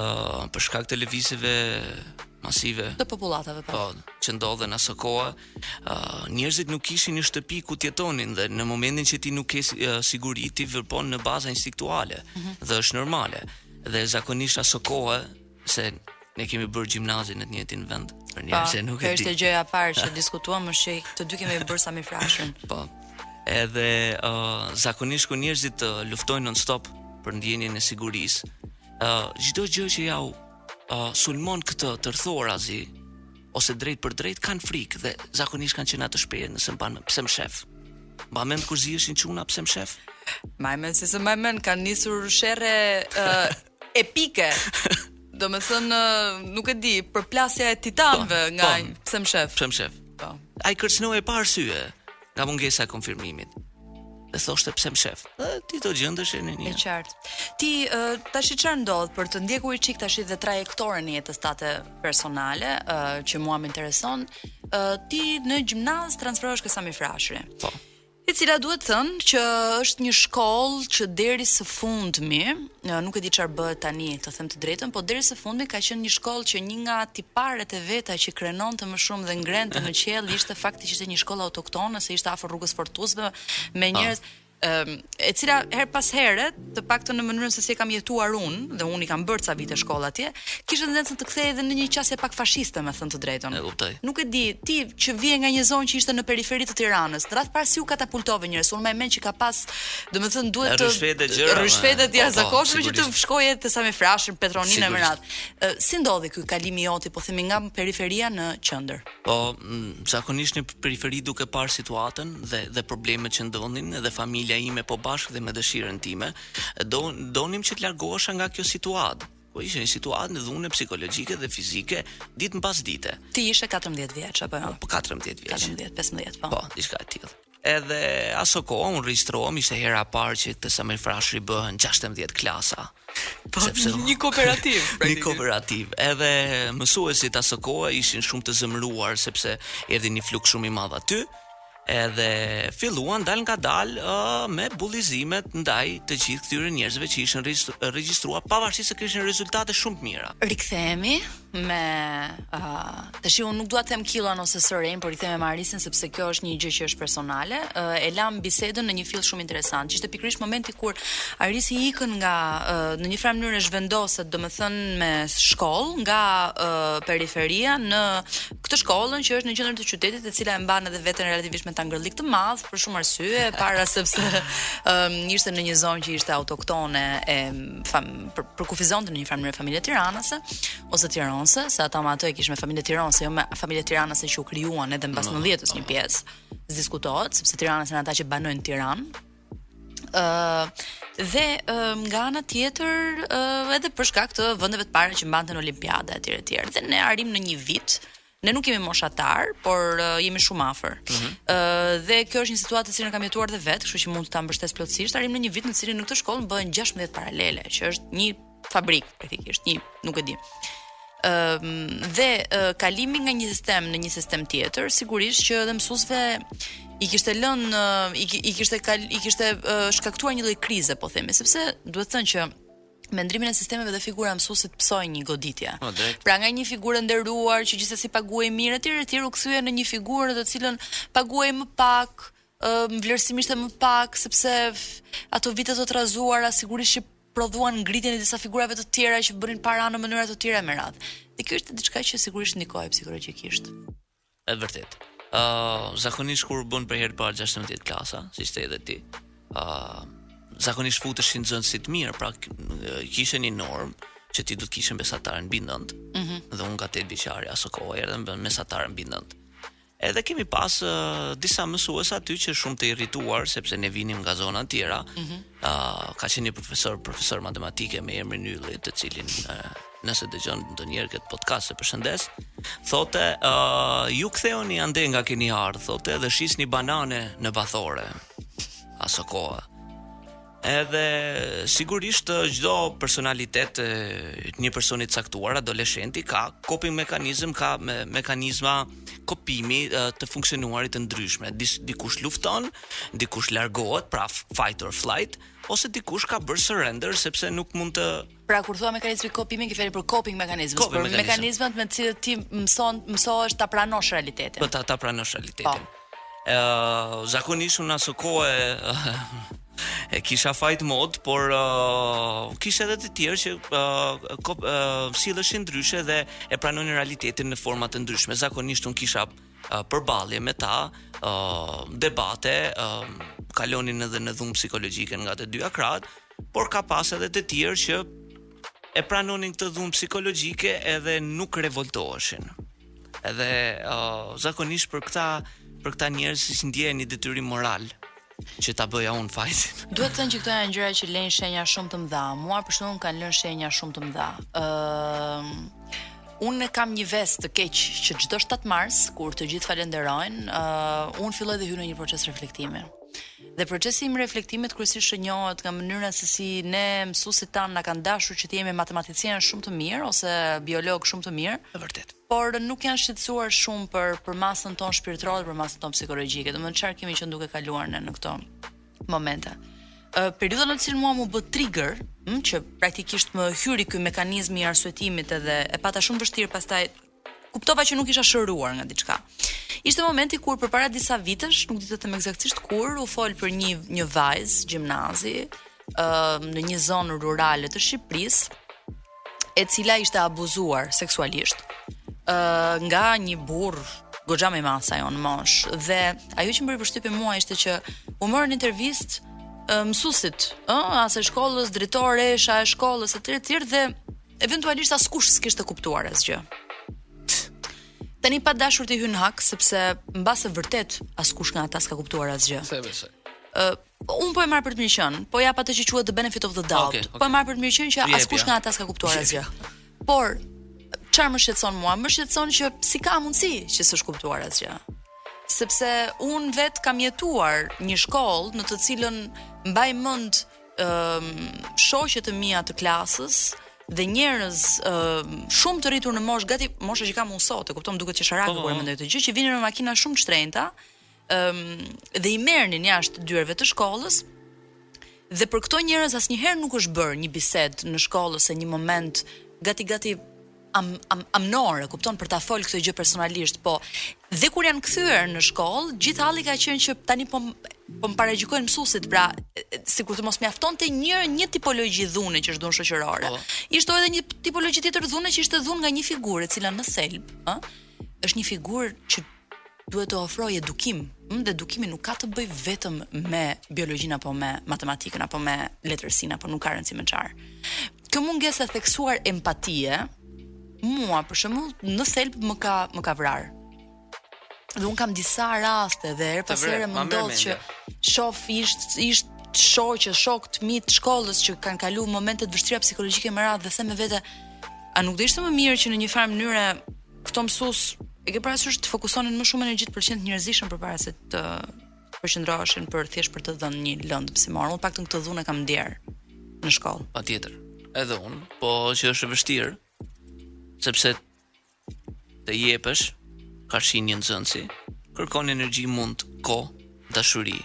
për shkak të lëvizjeve masive të popullatave po. Po, që ndodhen asokohe, ë njerëzit nuk kishin një shtëpi ku të jetonin dhe në momentin që ti nuk ke siguri ti vepron në baza instiktuale mm -hmm. dhe është normale. Dhe zakonisht asokohe se Ne kemi bërë gjimnazin në të njëjtin vend, për ata që se nuk e di. Është gjëja e parë që diskutuam është që të dy kemi bërë Sami Frashërin. Po. Edhe uh, zakonisht kur njerëzit uh, luftojnë non stop për ndjenjën e sigurisë, uh, çdo uh, gjë që jua uh, sulmon këtë tërthorazi ose drejtpërdrejt kanë frikë dhe zakonisht kanë qenë ato shprehje nëse mban mend pse më shef. Mban mend kur ziheshin çunat pse më shef? Maj men, si s'e maj men, kanë nisur sherre uh, Epike. Domethënë, nuk e di, përplasja e titanëve po, nga po, pse më shef. Pse më shef. Po. Ai kërcënohej pa arsye nga mungesa e konfirmimit. Dhe thoshte pse më shef. Ë ti do gjendësh në një. E qartë. Ti uh, tashi çar ndodh për të ndjekur i çik tashi dhe trajektoren e jetës tate personale, uh, që mua më intereson. Uh, ti në gjimnaz transferohesh ke Sami Frashëri. Po. e cila duhet thënë që është një shkollë që deri së fundmi, nuk e di çfarë bëhet tani, të them të drejtën, po deri së fundmi ka qenë një shkollë që një nga tiparet e veta që krenonte më shumë dhe ngrinte në qiell ishte fakti që ishte një shkollë autoktone, se ishte afër rrugës Fortuzit me ah. njerëz e cila herë pas here të paktën në mënyrën se si e kam jetuar unë, dhe unë i kam bërë ca vite shkollë atje, kishte tendencën të kthehej dhe në një qasje pak fashiste, me thënë të drejtën. E kuptoj. Nuk e di, ti që vije nga një zonë që ishte në periferi të Tiranës, radhë pa radhë si u katapultove njerëz, unë mbaj mend që ka pas, domethënë duhet të Rryshfete gjëra, më. rryshfete të jashtëzakonshme që të sigurisht. shkoje te Sami Frashëri, Petro Nini e me Sigurisht. radhë. Ë, si ndodhi ky kalimi joti, po themi nga periferia në qendër? Po, zakonisht në periferi duke parë situatën dhe dhe problemet që ndodhnin dhe familja ime po bashkë dhe me dëshirën time, do donim që të largohesha nga kjo situatë. Po ishte një situatë dhune psikologjike dhe fizike ditë mbas dite. Ti ishe 14 vjeç apo jo? Po 14 vjeç. 14, 15, po. Po, diçka e tillë. Edhe asokohe unë regjistrohem, ishte hera e parë që te Sami Frashëri bëhen 16 klasa. Po, sepse një kooperativë praktikisht. Një kooperativë. Edhe mësuesit asokohe ishin shumë të zemëruar sepse erdhi një fluks shumë i madh aty. Edhe filluan dalëngadalë uh, me bullizimet ndaj të gjithë këtyre njerëzve që ishin regjistruar pavarësisht se kishin rezultate shumë të mira. Rikthehemi me ë uh, tash unë nuk dua të them kilon ose sër, por i them emrin Aris sepse kjo është një gjë që është personale. Uh, e lamë bisedën në një fill shumë interesant. Ishte pikërisht momenti kur Arisi ikën nga uh, në një farë mënyre zhvendoset, domethënë me shkollë nga uh, periferia në këtë shkollën që është në qendër të qytetit, e cila e mban edhe veten relativisht me tangërllik të madh për shumë arsye, e para sepse um, ishte në një zonë që ishte autoktone e fam, për, përkufizonte në një farë mënyre familje tiranase ose tironse, se ata më atë e kishin me familje tironse, jo me familje tiranase që u krijuan edhe mbas 90-s një pjesë. S'diskutohet sepse tiranase janë ata që banojnë në Tiranë. Ë uh, dhe uh, nga ana tjetër uh, edhe për shkak të vendeve të para që mbante në olimpiade etj etj. Dhe ne arrijmë në një vit Ne nuk jemi moshatarë, por uh, jemi shumë afër. Ëh mm -hmm. uh, dhe kjo është një situatë të cilën e kam jetuar dhe vetë, kështu që mund ta mbështes plotësisht. Arrijmë në një vit në të cilin në këtë shkollë bëhen 16 paralele, që është një fabrikë praktikisht, një, nuk e di. Ëh uh, dhe uh, kalimi nga një sistem në një sistem tjetër, sigurisht që edhe mësuesve i kishte lënë uh, i, i kishte kal, i kishte uh, shkaktuar një lloj krize, po themi, sepse duhet thënë që me ndërrimin e sistemeve dhe figura e mësuesit pësoi një goditje. Po, pra nga një figurë e nderuar që gjithsesi paguhej mirë etj etj u kthye në një figurë në të cilën paguhej më pak, ëm vlerësimi ishte më pak sepse ato vite të trazuara sigurisht që prodhuan ngritjen e disa figurave të tjera që bënin para në mënyra të tjera me radhë. Dhe kjo ishte diçka që sigurisht ndikoi psikologjikisht. E vërtetë. Ë uh, zakonisht kur bënë për herë të parë 16 klasa, siç the edhe ti, ë uh, zakonisht futeshin nxënësit e mirë, pra kishin një normë që ti do të kishe mesataren mbi 9. Ëh. Mm -hmm. Dhe unë nga 8 vjeçari aso kohë erdha me mesatare mbi 9. Edhe kemi pas uh, disa mësues aty që shumë të irrituar sepse ne vinim nga zona të tjera. Ëh. Mm -hmm. uh, ka qenë një profesor, profesor matematike me emrin Ylli, të cilin uh, nëse dëgjon ndonjëherë këtë podcast e përshëndes. Thoshte, ë uh, ju ktheuni andej nga keni ardhur, thoshte dhe shisni banane në Bathore. Aso kohe. Edhe sigurisht çdo personalitet i një personi të caktuar adoleshenti ka coping mechanism, ka me, mekanizma kopimi të funksionuarit të ndryshme. Dis, dikush lufton, dikush largohet, pra fight or flight, ose dikush ka bërë surrender sepse nuk mund të Pra kur thua mekanizma kopimi, ke fjalën për coping mechanism, për mekanizmat me të cilët ti mëson, mësohesh ta pranosh realitetin. Po ta ta pranosh realitetin. Po. Ë, uh, zakonisht unë aso kohe e kisha fight mode, por uh, kisha edhe të tjerë që uh, kop, uh, silleshin ndryshe dhe e pranonin realitetin në forma të ndryshme. Zakonisht unë kisha uh, përballje me ta, uh, debate, uh, kalonin edhe në dhunë psikologjike nga të dyja krahët, por ka pas edhe të tjerë që e pranonin këtë dhunë psikologjike edhe nuk revoltoheshin. Edhe uh, zakonisht për këta për këta njerëz e ndjeja një detyrim moral që ta bëja un fajtin. Duhet të thënë që këto janë gjëra që lejnë shenja shumë të mëdha. Mua për shembull kanë lënë shenja shumë të mëdha. Ëm uh, Unë kam një ves të keq që çdo 7 mars kur të gjithë falënderojnë, uh, unë filloj të hyj në një proces reflektimi. Dhe procesi im i reflektimit kryesisht shenjohet nga mënyra se si ne mësuesit tanë na kanë dashur që të jemi matematicianë shumë të mirë ose biolog shumë të mirë. E vërtetë. Por nuk janë shqetësuar shumë për për masën tonë shpirtërore, për masën tonë psikologjike. Domethënë çfarë kemi qenë duke kaluar ne në këto momente. Ë periudha në të cilën mua m'u bë trigger, hm, që praktikisht më hyri ky mekanizmi i arsyetimit edhe e pata shumë vështirë pastaj kuptova që nuk isha shëruar nga diçka. Ishte momenti kur përpara disa vitesh, nuk di të them eksaktësisht kur, u fol për një një vajzë gjimnazi, ë në një zonë rurale të Shqipërisë, e cila ishte abuzuar seksualisht ë nga një burr goxha më i madh se ajo në mosh dhe ajo që më bëri përshtypje mua ishte që u morën intervistë mësuesit, ë, asaj shkollës, drejtoresha e shkollës e tjerë tjerë dhe Eventualisht askush s'kishte kuptuar asgjë. Tani pa dashur t'i hy në hak sepse mbase vërtet askush nga ata s'ka kuptuar asgjë. S'e besoj. Ë, uh, un po e marr për të mirëqen, po jap atë që quhet the benefit of the doubt. Okay, okay. Po e marr për të mirëqen që askush nga ata s'ka kuptuar asgjë. Por çfarë më shqetëson mua? Më shqetëson që si ka mundësi që s'është kuptuar asgjë. Sepse un vet kam jetuar në shkollë në të cilën mbaj mend ëm shoqe të mia të klasës dhe njerëz ë shumë të rritur në moshë, gati mosha që kam unë sot, e kupton, duket qesharake po, kur e mendoj këtë gjë që vinin me makina shumë të shtrenjta, ëm dhe i merrnin jashtë dyerve të shkollës. Dhe për këto njerëz asnjëherë nuk është bërë një bisedë në shkollë ose një moment gati gati am am amënor, e kupton, për ta fol këtë gjë personalisht, po dhe kur janë kthyer në shkollë, gjithë halli ka qenë që tani po po më paragjykojnë mësuesit, pra sikur të mos mjaftonte një një tipologji dhune që është dhunë shoqërore. Po. Ishte edhe një tipologji tjetër dhune që ishte dhunë nga një figurë e cila në thelb, ë, është një figurë që duhet të ofrojë edukim, ëh, dhe edukimi nuk ka të bëjë vetëm me biologjinë apo me matematikën apo me letërsinë apo nuk ka rëndësi me çfarë. Kjo mungesë e theksuar empatie, mua për shembull në thelb më ka më ka vrarë. Dhe un kam disa raste dhe her pas here më ndodh që shof ish ish shoqe, shok të mi të shkollës që kanë kaluar momente të vështira psikologjike me radhë dhe them me vete a nuk do ishte më mirë që në një farë mënyre Këto mësuesit e ke parasysh të fokusonin më shumë energjitë për të qenë njerëzishëm përpara se të përqendroheshin për thjesht për të dhënë një lëndë mësimore. Unë të paktën këtë dhunë kam ndier në shkollë. Patjetër. Edhe unë, po që është e vështirë sepse të jepesh karshi një nxënësi, kërkon energji, mund, kohë, dashuri.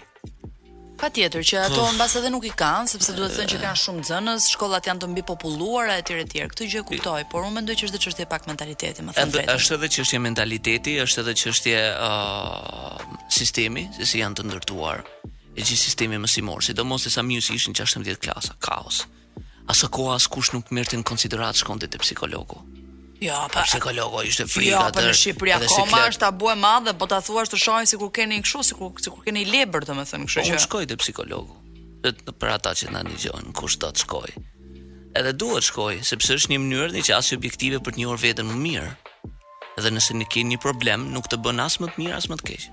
Patjetër që ato mbase edhe nuk i kanë, sepse duhet thënë që kanë shumë nxënës, shkollat janë të mbipopulluara etj etj. Këtë gjë e kuptoj, por unë mendoj që është dhe çështje pak mentaliteti, me thënë të drejtën. Është edhe çështje mentaliteti, është edhe çështje ë uh, sistemi, se si janë të ndërtuar e gjithë sistemi mësimor, sidomos te Samiu se ishin 16 klasa, kaos. Asokohe askush nuk merrte në konsideratë të shkonte te psikologu. Jo, pa psikologu ishte frikë jo, atë. Jo, në Shqipëri edhe akoma siklet... është tabu e madh dhe po ta thuash të shohin sikur ke një kështu, sikur sikur ke një lebër domethënë, kështu po, që. Unë shkoj te psikologu. Për ata që na dëgjojnë, kush do të shkojë edhe duhet të shkojë, sepse është një mënyrë deri diku objektive për të njohur veten më mirë. Dhe nëse ne kemi një problem, nuk të bën as më të mirë as më të keq.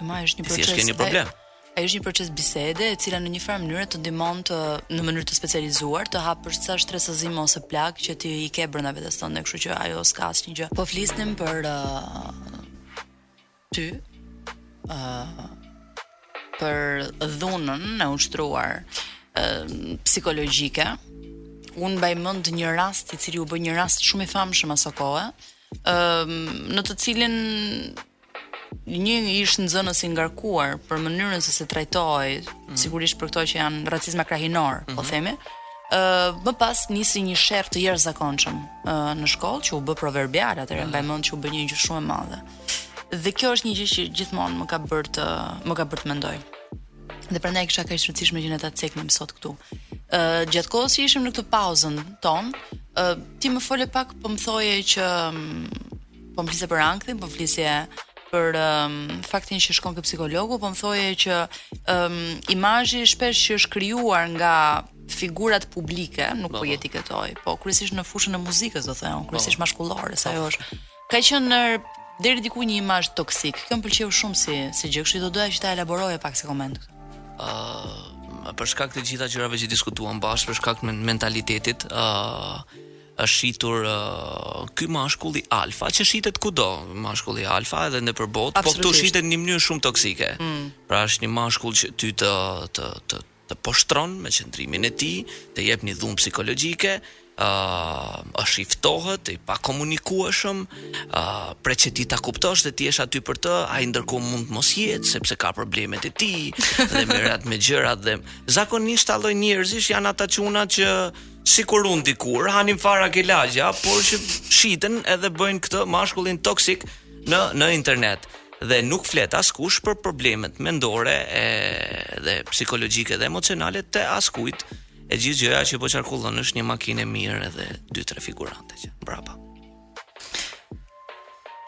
Ama është një proces. Ti s'ke një problem. Ai është një proces bisede e cila në një farë mënyre të ndihmon të në mënyrë të specializuar të hapësh ca shtresëzime ose plagë që ti i ke brenda vetes tate, kështu që ajo s'ka asnjë gjë. Po flisnim për uh, ty uh, për dhunën e ushtruar uh, psikologjike. Unë mbaj mend një rast i cili u bë një rast shumë i famshëm asokohe, um, në të cilin Një ish-nxënës i ngarkuar për mënyrën se si trajtohej, mm. sigurisht për këto që janë racizma krahinor, mm -hmm. po mhm. themi, më pas nisi një sherr të jashtëzakonshëm në shkollë që u bë proverbial atëherë mm. mbaj mend që u bë një gjë shumë e madhe. Dhe kjo është një gjë që gjithmonë më ka bërë të më ka bërë të mendoj. Dhe prandaj e kisha kaq të rëndësishme që ne ta ceknim sot këtu. Ë uh, gjatë kohës që ishim në këtë pauzën tonë, ë uh, ti më fole pak po më thoje që um, Po më flisje për ankthin, po më flisje për um, faktin që shkon te psikologu, po më thoje që um, imazhi shpesh që është krijuar nga figurat publike, nuk po, po, po. i etiketoj, po kryesisht në fushën e muzikës, domethënë, kryesisht po. mashkullore, sa ajo është. Ka qenë deri diku një imazh toksik. Kjo më pëlqeu shumë si si gjë, kështu do doja që ta elaboroje pak si koment. Ëh, uh, për shkak të gjitha gjërave që diskutuam bashkë, për shkak të mentalitetit, ëh, uh, është shitur ky mashkulli alfa që shitet kudo, mashkulli alfa edhe nëpër botë, po këtu shitet në një mënyrë shumë toksike. Mm. Pra është një mashkull që ty të të të të poshtron me qëndrimin e tij, të jep një dhunë psikologjike, ë uh, është i ftohët, i pakomunikueshëm, ë uh, pret që ti ta kuptosh dhe ti të jesh aty për të, ai ndërkohë mund të mos jetë sepse ka problemet e tij dhe merret me gjërat dhe zakonisht ai lloj njerëzish janë ata çuna që sikur unë dikur, hanim fara ke lagja, por që shiten edhe bëjnë këtë mashkullin toksik në në internet dhe nuk flet askush për problemet mendore e dhe psikologjike dhe emocionale të askujt. E gjithë gjëja që po qarkullon është një makinë e mirë edhe dy tre figurante që mbrapa.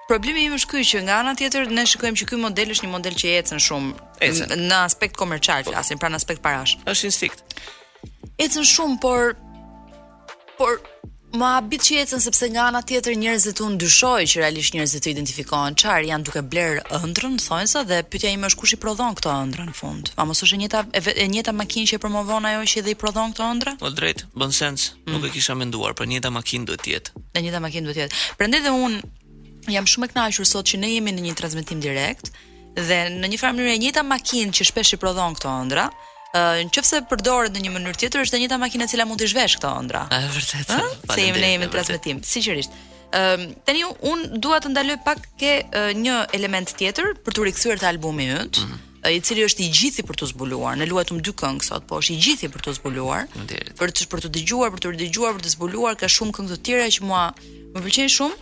Problemi im është ky që nga ana tjetër ne shikojmë që ky model është një model që ecën shumë ecën. në aspekt komercial, po. flasim pra në aspekt parash. Është instinkt. Ecën shumë, por por më habit që ecën sepse nga ana tjetër njerëzit unë dyshoj që realisht njerëzit të identifikohen çfarë janë duke bler ëndrrën, them se dhe pyetja ime është kush i prodhon këto ëndrra në fund. A mos është e njëjta e njëjta makinë që e promovon ajo që dhe i prodhon këto ëndrra? Po drejt, bën sens. Mm. Nuk e kisha menduar, po njëjta makinë duhet të jetë. E njëjta makinë duhet të jetë. Prandaj dhe un jam shumë e kënaqur sot që ne jemi në një transmetim direkt dhe në një farë mënyrë e njëjta makinë që shpesh i prodhon këto ëndra, në qoftë se përdoret në një mënyrë tjetër është e njëjta makinë e cila mund t'i zhvesh këto ëndra. Është vërtet. Se jemi ne jemi në transmetim, sigurisht. Ëm um, tani un dua të ndaloj pak ke uh, një element tjetër për t'u rikthyer te albumi yt. Mm -hmm. i cili është i gjithi për t'u zbuluar. Ne luajtëm dy këngë sot, po është i gjithi për t'u zbuluar. Për të për t'u dëgjuar, për t'u ridëgjuar, për t'u zbuluar ka shumë këngë të tjera që mua më pëlqejnë shumë.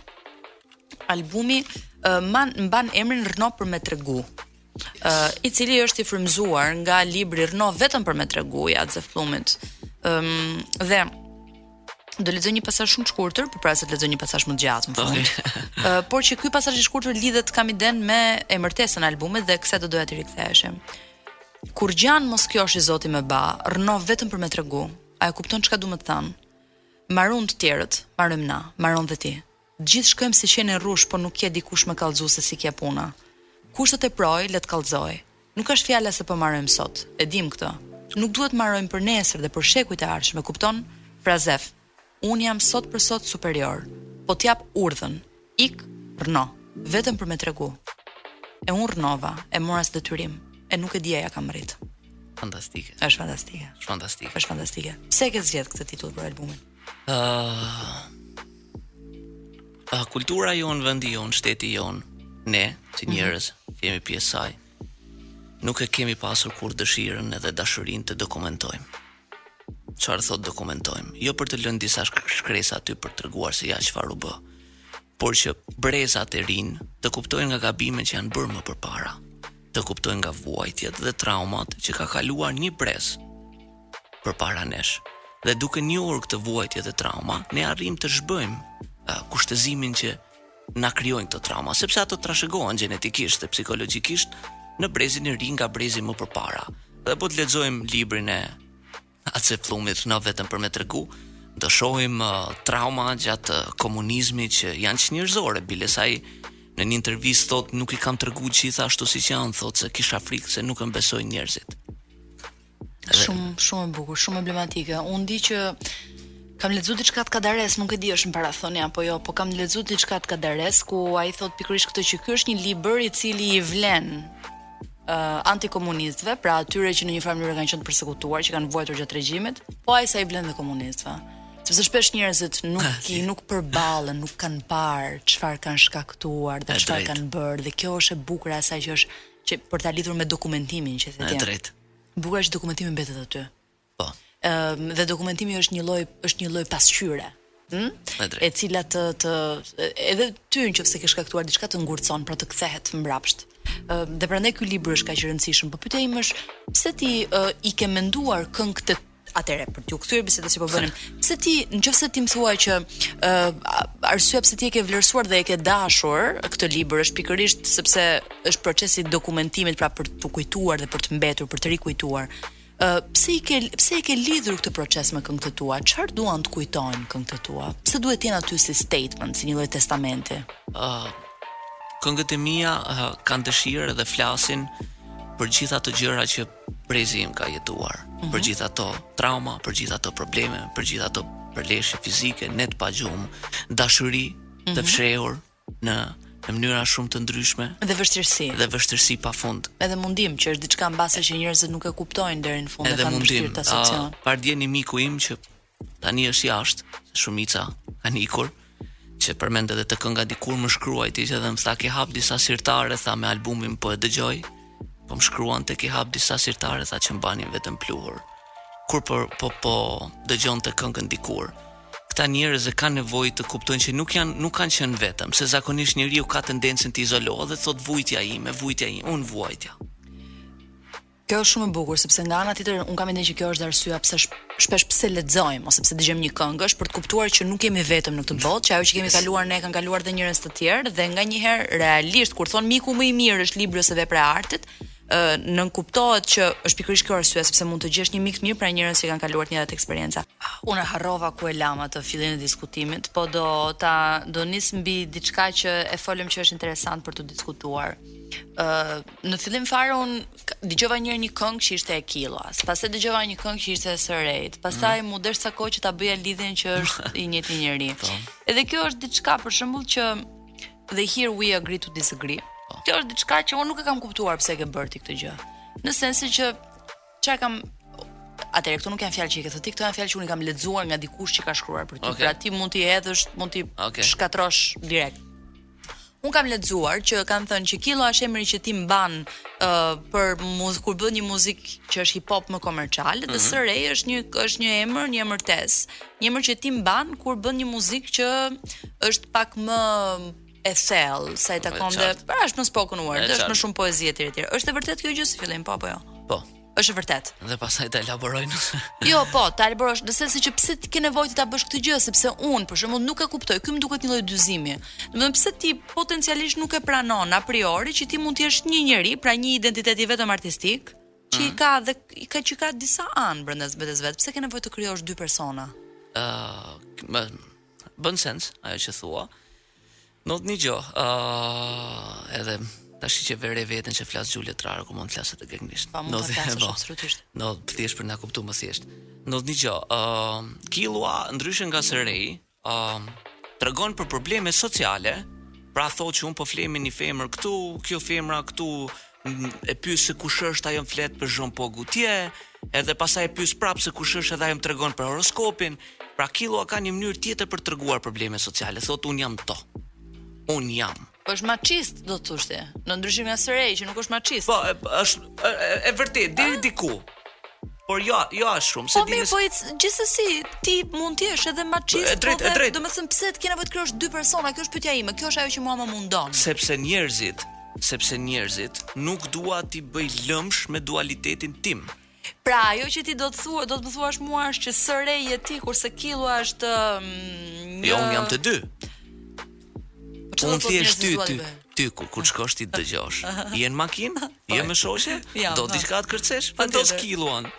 Albumi uh, man, mban emrin Rrno për me tregu. Uh, i cili është i frymzuar nga libri Rrno vetëm për me tregu i At Zef Pllumit. Um, dhe Do lexoj një pasazh shumë të shkurtër, por para se të lexoj një pasazh më të gjatë në fund. Okay. uh, por që ky pasazh i shkurtër lidhet kam idenë me emërtesën e albumit dhe kësaj do doja t'i riktheheshim. Kurrgjan mos kjosh i zoti me ba, rrno vetëm për me tregu. A e kupton çka du me t'thanë? Marun të tjerët, marojm na, maron dhe ti. T'gjithë shkojmë si qeni n'rrush po nuk kje dikush me kallxu se si kje puna. Kush të teprojë, le të kallxojë. Nuk asht fjala se po marojmë sot, e dimë këtë. Nuk duhet të marojmë për nesër dhe për shekujt e ardhshëm, e kupton? Fra Zef, Unë jam sot për sot superior. Po të jap urdhën. Ik, rrno. Vetëm për me tregu. E unë rrnova, e mora si detyrim. E nuk e di a ia kam mrrit. Fantastike. Është fantastike. Është fantastike. Është fantastike. Pse e ke zgjedh këtë titull për albumin? Ëh. Uh, uh, kultura jon, vendi jon, shteti jon, ne si mhm. njerëz mm -hmm. që jemi pjesë e saj. Nuk e kemi pasur kurrë dëshirën edhe dashurinë të dokumentojmë. Çfarë thot dokumentojmë? Jo për të lënë disa shkresa aty për të treguar se ja çfarë u bë. por që brezat e rinj të kuptojnë nga gabimet që janë bërë më përpara, të kuptojnë nga vuajtjet dhe traumat që ka kaluar një brez përpara nesh. Dhe duke njohur këtë vuajtje dhe trauma, ne arrijmë të zhbëjmë uh, kushtëzimin që na krijojnë këto trauma, sepse ato trashëgohen gjenetikisht dhe psikologjikisht në brezin e ri nga brezi më përpara. Dhe po të lexojmë librin e At Zef Pllumit Rrno vetëm për me tregu do shohim uh, trauma gjatë uh, komunizmit që janë çnjerëzore, biles ai në një intervistë thot nuk i kam tregu gjitha ashtu siç janë, thot se kisha frikë se nuk më besojnë njerëzit. Shumë shumë e bukur, shumë emblematike. Unë di që Kam lexuar diçka të Kadares, nuk e di është në parathënie apo jo, po kam lexuar diçka të Kadares ku ai thot pikërisht këtë që ky është një libër i cili i vlen uh, antikomunistëve, pra atyre që në një farë mënyrë kanë qenë të përsekutuar, që kanë vuajtur gjatë regjimit, po aq sa i vlen dhe komunistëve. Sepse shpesh njerëzit nuk ah, i nuk përballen, nuk kanë parë çfarë kanë shkaktuar dhe çfarë kanë bërë dhe kjo është e bukura e asaj që është që për ta lidhur me dokumentimin që thotë. Është drejt. E bukura është që dokumentimi mbetet aty. Po. Ëm dhe dokumentimi është një lloj është një lloj pasqyre. Hm? E cila të të edhe ty në qoftë se ke shkaktuar diçka të ngurcon, pra të kthehet mbrapsht. Ë dhe prandaj ky libër është kaq i rëndësishëm. Po pyetja ime është, pse ti uh, i ke menduar këngët e atëhere për t'u kthyer bisedës që po bënim. Pse ti, nëse ti më thua që ë uh, arsyeja pse ti e ke vlerësuar dhe e ke dashur këtë libër është pikërisht sepse është procesi i dokumentimit pra për t'u kujtuar dhe për të mbetur, për të rikujtuar. Ë, pse i ke pse e ke lidhur këtë proces me këngët e tua? Çfarë duan të kujtojnë këngët e tua? Pse duhet të jenë aty si statement, si një lloj testamenti? Ë, këngët e mia uh, kanë dëshirë dhe flasin për gjithë ato gjëra që brezi im ka jetuar, mm -hmm. për gjithë ato trauma, për gjithë ato probleme, për gjithë ato përleshje fizike, net pa gjumë, dashuri mm -hmm. të mhm. fshehur, në në mënyra shumë të ndryshme dhe vështirësi dhe vështirësi pafund edhe mundim që është diçka mbase që njerëzit nuk e kuptojnë deri në fund edhe kanë mundim ta seksion pardje një miku im që tani është jashtë shumica kanë ikur që përmend edhe te kënga dikur më shkruajti edhe më tha ke hap disa sirtare tha me albumin po e dëgjoj po më shkruante ke hap disa sirtare tha që mbanin vetëm pluhur kur po po, po dëgjonte këngën dikur Këta njerëz e kanë nevojë të kuptojnë që nuk janë, nuk kanë qenë vetëm, se zakonisht njeriu ka tendencën të izolohet dhe të thotë vujtja ime, vujtja ime, unë vuajtja. Kjo është shumë e bukur sepse nga ana tjetër un kam idenë që kjo është arsyeja pse shpesh pse lexojmë ose pse dëgjojmë një këngë është për të kuptuar që nuk jemi vetëm në këtë botë, që ajo që kemi kaluar ne kanë kaluar edhe njerëz të tjerë dhe nganjëherë realisht kur thon miku më i mirë është libri ose vepra e artit, nënkuptohet që është pikërisht kjo arsyeja sepse mund të gjesh një mik të mirë pra njerëz që kanë kaluar të njëjtat eksperienca. Unë e harrova ku e lamë atë fillimin e diskutimit, po do ta do nis mbi diçka që e folëm që është interesant për të diskutuar. Ë uh, në fillim fare un dëgjova një një këngë që ishte e Killas, pastaj dëgjova një këngë që ishte e Sërejt, pastaj mm. m'u desh ca kohë që ta bëja lidhjen që është i njëjti njeri. Po. Edhe kjo është diçka për shembull që dhe here we agree to disagree. Po. Kjo është diçka që unë nuk e kam kuptuar pse e ke bërë ti këtë gjë. Në sensin që çfarë kam Atëherë këtu nuk janë fjalë që i ke thënë ti, këto janë fjalë që unë kam lexuar nga dikush që ka shkruar për ty. Okay. Pra ti mund t'i hedhësh, mund t'i okay. shkatërrosh direkt. Unë kam lexuar që kanë thënë që Killua është emri që ti mban uh, për muzikë kur bën një muzikë që është hip hop më komerciale mm -hmm. dhe mhm. Serej është një është një emër, një emërtesë. Një emër që ti mban kur bën një muzikë që është pak më e thellë sa i takon dhe pra është më spoken word, është më shumë poezi etj etj. Është e vërtetë kjo gjë si fillim po apo jo? Po. Është e vërtetë. Dhe pastaj ta elaborojnë. jo, po, ta elaborosh, në sensin që pse ti ke nevojë ta bësh këtë gjë, sepse unë për shembull nuk e kuptoj. Ky më duket një lloj dyzimi. Domethënë pse ti potencialitet nuk e pranon a priori që ti mund të jesh një njeri, pra një identitet i vetëm artistik, Që i ka dhe ka që ka disa anë brenda vetes vet. Pse ke nevojë të krijosh dy persona? Ë, uh, bën sens ajo që thua. Ndodh një gjo, ë, uh, edhe tashi që vë re veten që flas gjuhë letrare, ku mund të flasë gegnisht. Po, mund të flasësh po. absolutisht. Thjesht për na kuptu më thjesht. Ndodh një gjo, ë, uh, Killua ndryshe nga Serej, ë uh, tregon për probleme sociale, pra thotë që un po fle me një femër këtu, kjo femra këtu e pyes se kush është ajo më flet për Jean Paul Gaultier, edhe pastaj e pyes prapë se kush është edhe ajo më tregon për horoskopin. Pra Killua ka një mënyrë tjetër për të treguar probleme sociale, thotë un jam to. Un jam. Është maçist, do të thosh ti. Në ndryshim nga Serej që nuk është maçist. Po, është e, e, e vërtet deri ah. diku. Por jo, jo aq shumë, se po, dinë. Po mirë, po gjithsesi ti mund të jesh edhe maçist, po drejt, dhe, domethënë pse të ke nevojë të krijosh dy persona, kjo është pyetja ime, kjo është ajo që mua më mundon. Sepse njerëzit, sepse njerëzit nuk dua t'i bëj lëmsh me dualitetin tim. Pra ajo që ti do të thua, do të më thuash mua është që Serej je ti kurse Killua është mm, një Jo, unë jam të dy. Po çfarë do të Unë thotë thjesht ty njerëzit ty duan ty ku kur shkosh ti të dëgjosh. Je në makinë? Je me shoqe? Po. Jam, Do ha. diçka të kërcesh? Vendos Patjetër. Killuan.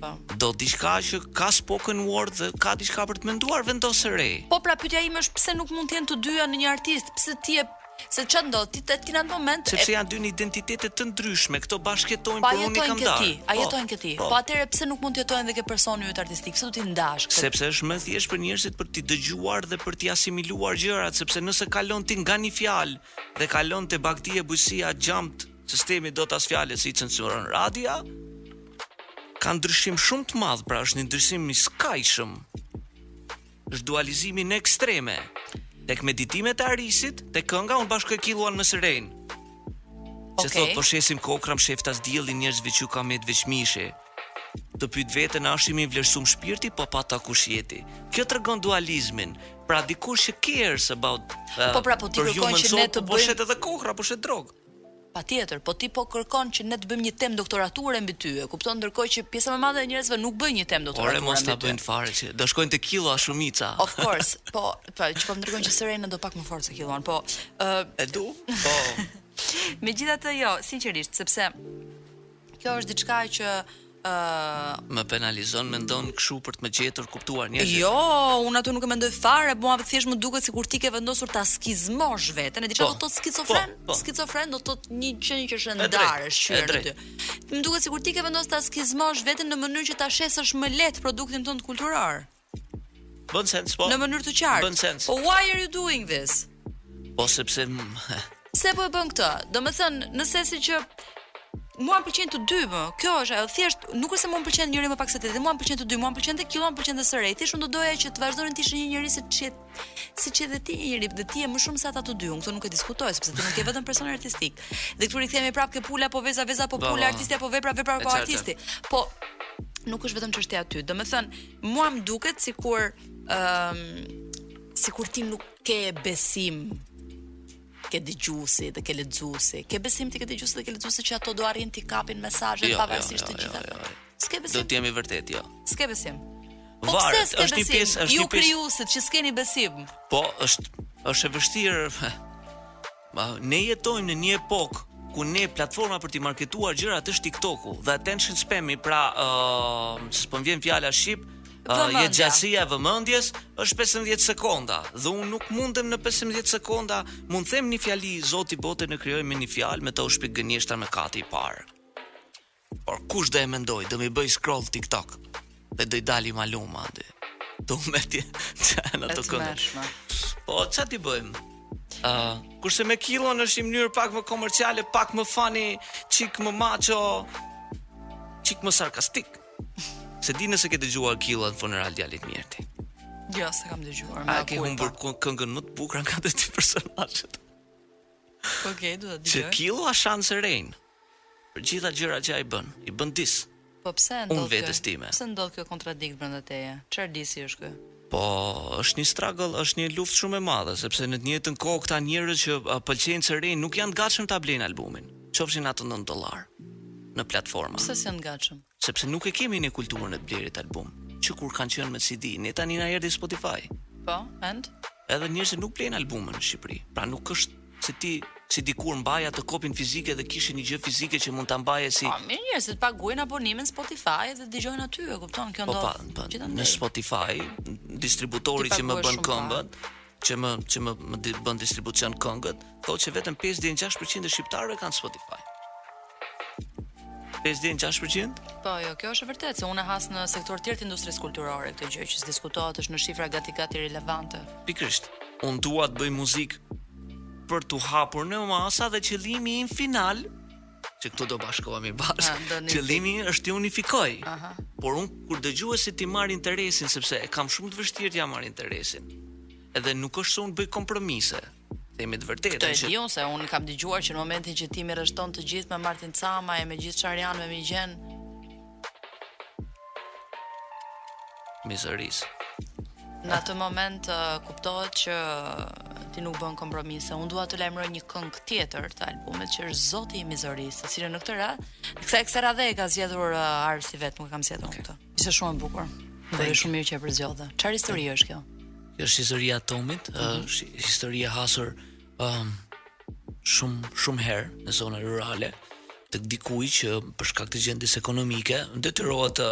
Po. Do diçka që ka spoken word dhe ka diçka për të menduar, vendos Serej. Po pra pyetja ime është pse nuk mund të jenë të dyja në një artist? Pse ti e Se ça ndodh ti te ti në atë moment e. Sepse janë dy identitete të ndryshme, këto bashkëjetojnë por unë i kam ndarë. Po a jetojnë ke ti, a jetojnë ke ti. Po atëherë pse nuk mund të jetojnë dhe ke personi yt artistik, pse do ta ndash këtë. Sepse është më e thjeshtë për njerëzit për t'i dëgjuar dhe për t'i asimiluar gjërat, sepse nëse kalon ti nga një fjalë dhe kalon te bagëti e bujqësia xhamt sistemi dot as fjalë s'i censuron radia, ka ndryshim shumë të madh, pra është një ndryshim i skajshëm. Është dualizimi në ekstreme. Tek meditimet e Arisit, tek kënga unë bashkoj Killuan me Serein. Që okay. thot po shesim kokrra msheftas dielli njerëzve ç'ju ka met veç mishi. Tu pyt veten a është i vlerësum shpirti po pa ta kush je ti. Kjo tregon dualizmin. Pra dikush që cares about uh, Po pra po ti kërkon që ne të po bëjmë po shet edhe kokrra, po shet drogë. Patjetër, po ti po kërkon që ne të bëjmë një temë doktorature mbi ty, e kupton, ndërkohë që pjesa më e madhe e njerëzve nuk bëjnë një temë doktorature mbi ty. Ore mos ta bëjnë fare që do shkojnë te Killua shumica. Of course, po, pra që po më tregon që Serein e do pak më fort se Killuan, po, ë E du? Po. Megjithatë jo, sinqerisht, sepse Kjo është diçka që ë Më penalizon mendon kshu për të më gjetur kuptuar njerëzit. Jo, un atë nuk e mendoj fare, mua vetë thjesht më duket sikur ti ke vendosur ta skizmosh veten. E di çfarë po, do të thotë skizofren? Po, po. Skizofren do të thotë një gjë që është ndarë, është shqyer aty. Më duket sikur ti ke vendosur ta skizmosh veten në mënyrë që ta shesësh më lehtë produktin tënd kulturor. Bën sens po. Në mënyrë të qartë. Bën sens. Po why are you doing this? Po sepse Pse po e bën këtë? Domethënë, në sensin që mua më pëlqejnë të dy më. Kjo është ajo thjesht, nuk është se mua më pëlqen njëri më pak se tjetri, mua më pëlqen të dy, mua më pëlqen dhe Killua, më pëlqen dhe Serein. Thjesht unë do doja që të vazhdonin të ishin një njeri siç je, siç je dhe ti një njeri, dhe ti je më shumë se ata të dy. Unë këtu nuk e diskutoj sepse ti nuk je vetëm person artistik. Dhe këtu rikthehemi prapë ke pula apo veza, veza apo pula, artisti apo vepra, vepra apo artisti. Po nuk është vetëm çështja aty. Domethënë, Mua më duket sikur ë um, sikur ti nuk ke besim ke dëgjuesi dhe ke lexuesi. Ke besim ti ke dëgjuesi dhe ke lexuesi që ato do arrijnë t'i kapin mesazhet jo, jo, pavarësisht jo, të gjitha. Jo, jo, jo. S'ke besim. Do të jemi vërtet, jo. S'ke besim. Po Varet, pse është një pjesë, është një pjesë. Ju krijuesit që s'keni besim. Po, është është e vështirë. Ma, ne jetojmë në një epokë ku ne platforma për t'i marketuar gjërat është TikToku dhe attention span-i, pra, ë, uh, s'po vjen fjala shqip, uh, je gjatësia e vëmendjes është 15 sekonda dhe unë nuk mundem në 15 sekonda, mund të them një fjali Zoti botën e krijoi me një fjalë, me të u shpik gënjeshtra mëkati i parë. Por kush do e mendojë, do i bëjë scroll TikTok dhe do i dali Maluma aty. Do me ti në të këndë. Po, ça t'i bëjmë? Uh, kurse me Killuan është një mënyrë pak më komerciale, pak më funny, çik më macho, çik më sarkastik. S'e di nëse ke dëgjuar Killuan në funeral djalit mirë ti. Jo, s'e kam dëgjuar. A ke humbur këngën më të bukur nga të dy personazhet? Po okay, do ta dëgjoj. Që Killua shan Serein Për gjitha gjërat që ai bën, i bën diss. Po pse ndodh kjo? Unë vetes time. Pse ndodh kjo kontradiktë brenda teje? Çfarë diss-i është ky? Po, është një struggle, është një luftë shumë e madhe, sepse në të njëjtën kohë këta njerëz që pëlqejnë Serein nuk janë të gatshëm ta blejnë albumin, qofshin ato 9 dollar në platforma. Pse s'janë të gatshëm? Sepse nuk e kemi ne kulturën e të blerit album, që kur kanë qenë me CD, ne tani na erdhi Spotify. Po, and? Edhe njerëzit nuk blejnë albume në Shqipëri. Pra nuk është se ti si dikur mbaje atë kopjen fizike dhe kishe një gjë fizike që mund ta mbaje si Po, mirë, njerëzit paguajnë abonimin Spotify dhe dëgjojnë aty, e kupton? Kjo po, ndodh. Po, po, në Spotify, distributori që më bën këngët, që më që më më di, bën distribucion këngët, thotë që vetëm 5 deri në 6% e shqiptarëve kanë Spotify. 5 deri në 6%? Po, jo, kjo është e vërtetë se unë e has në sektor tjetër të industrisë kulturore këtë gjë, s'diskutohet është në shifra gati gati irelevante. Pikërisht. Unë dua të bëj muzikë për t'u hapur në masa dhe qëllimi im final që këtu do bashkohemi bashkë. Qëllimi është t'i unifikoj. Aha. Por un kur dëgjuesit t'i marr interesin sepse e kam shumë të vështirë t'ia marr interesin. Edhe nuk është se un bëj kompromise. Të jemi të vërtetë. Këtë e di un se un kam dëgjuar që në momentin që ti m'i rreshton të gjithë me Martin Camaj e me gjithë çfarë janë me Migjen. Mizeris. Në atë moment uh, kuptohet që ti nuk bën kompromise. Unë dua të lajmëroj një këngë tjetër të albumit që është Zoti i Mizorisë, e cila në këtë radhë, kësaj kësaj radhe e ka zgjedhur uh, Arsi vetë, nuk e kam zgjedhur këtë. Ishte shumë e bukur. Dhe është shumë mirë që e përzgjodhe. Çfarë histori është kjo? Kjo është historia e Tomit, uh, mhm. historia e hasur um, shumë shumë herë në zona rurale të dikujt që për shkak të gjendjes ekonomike detyrohet të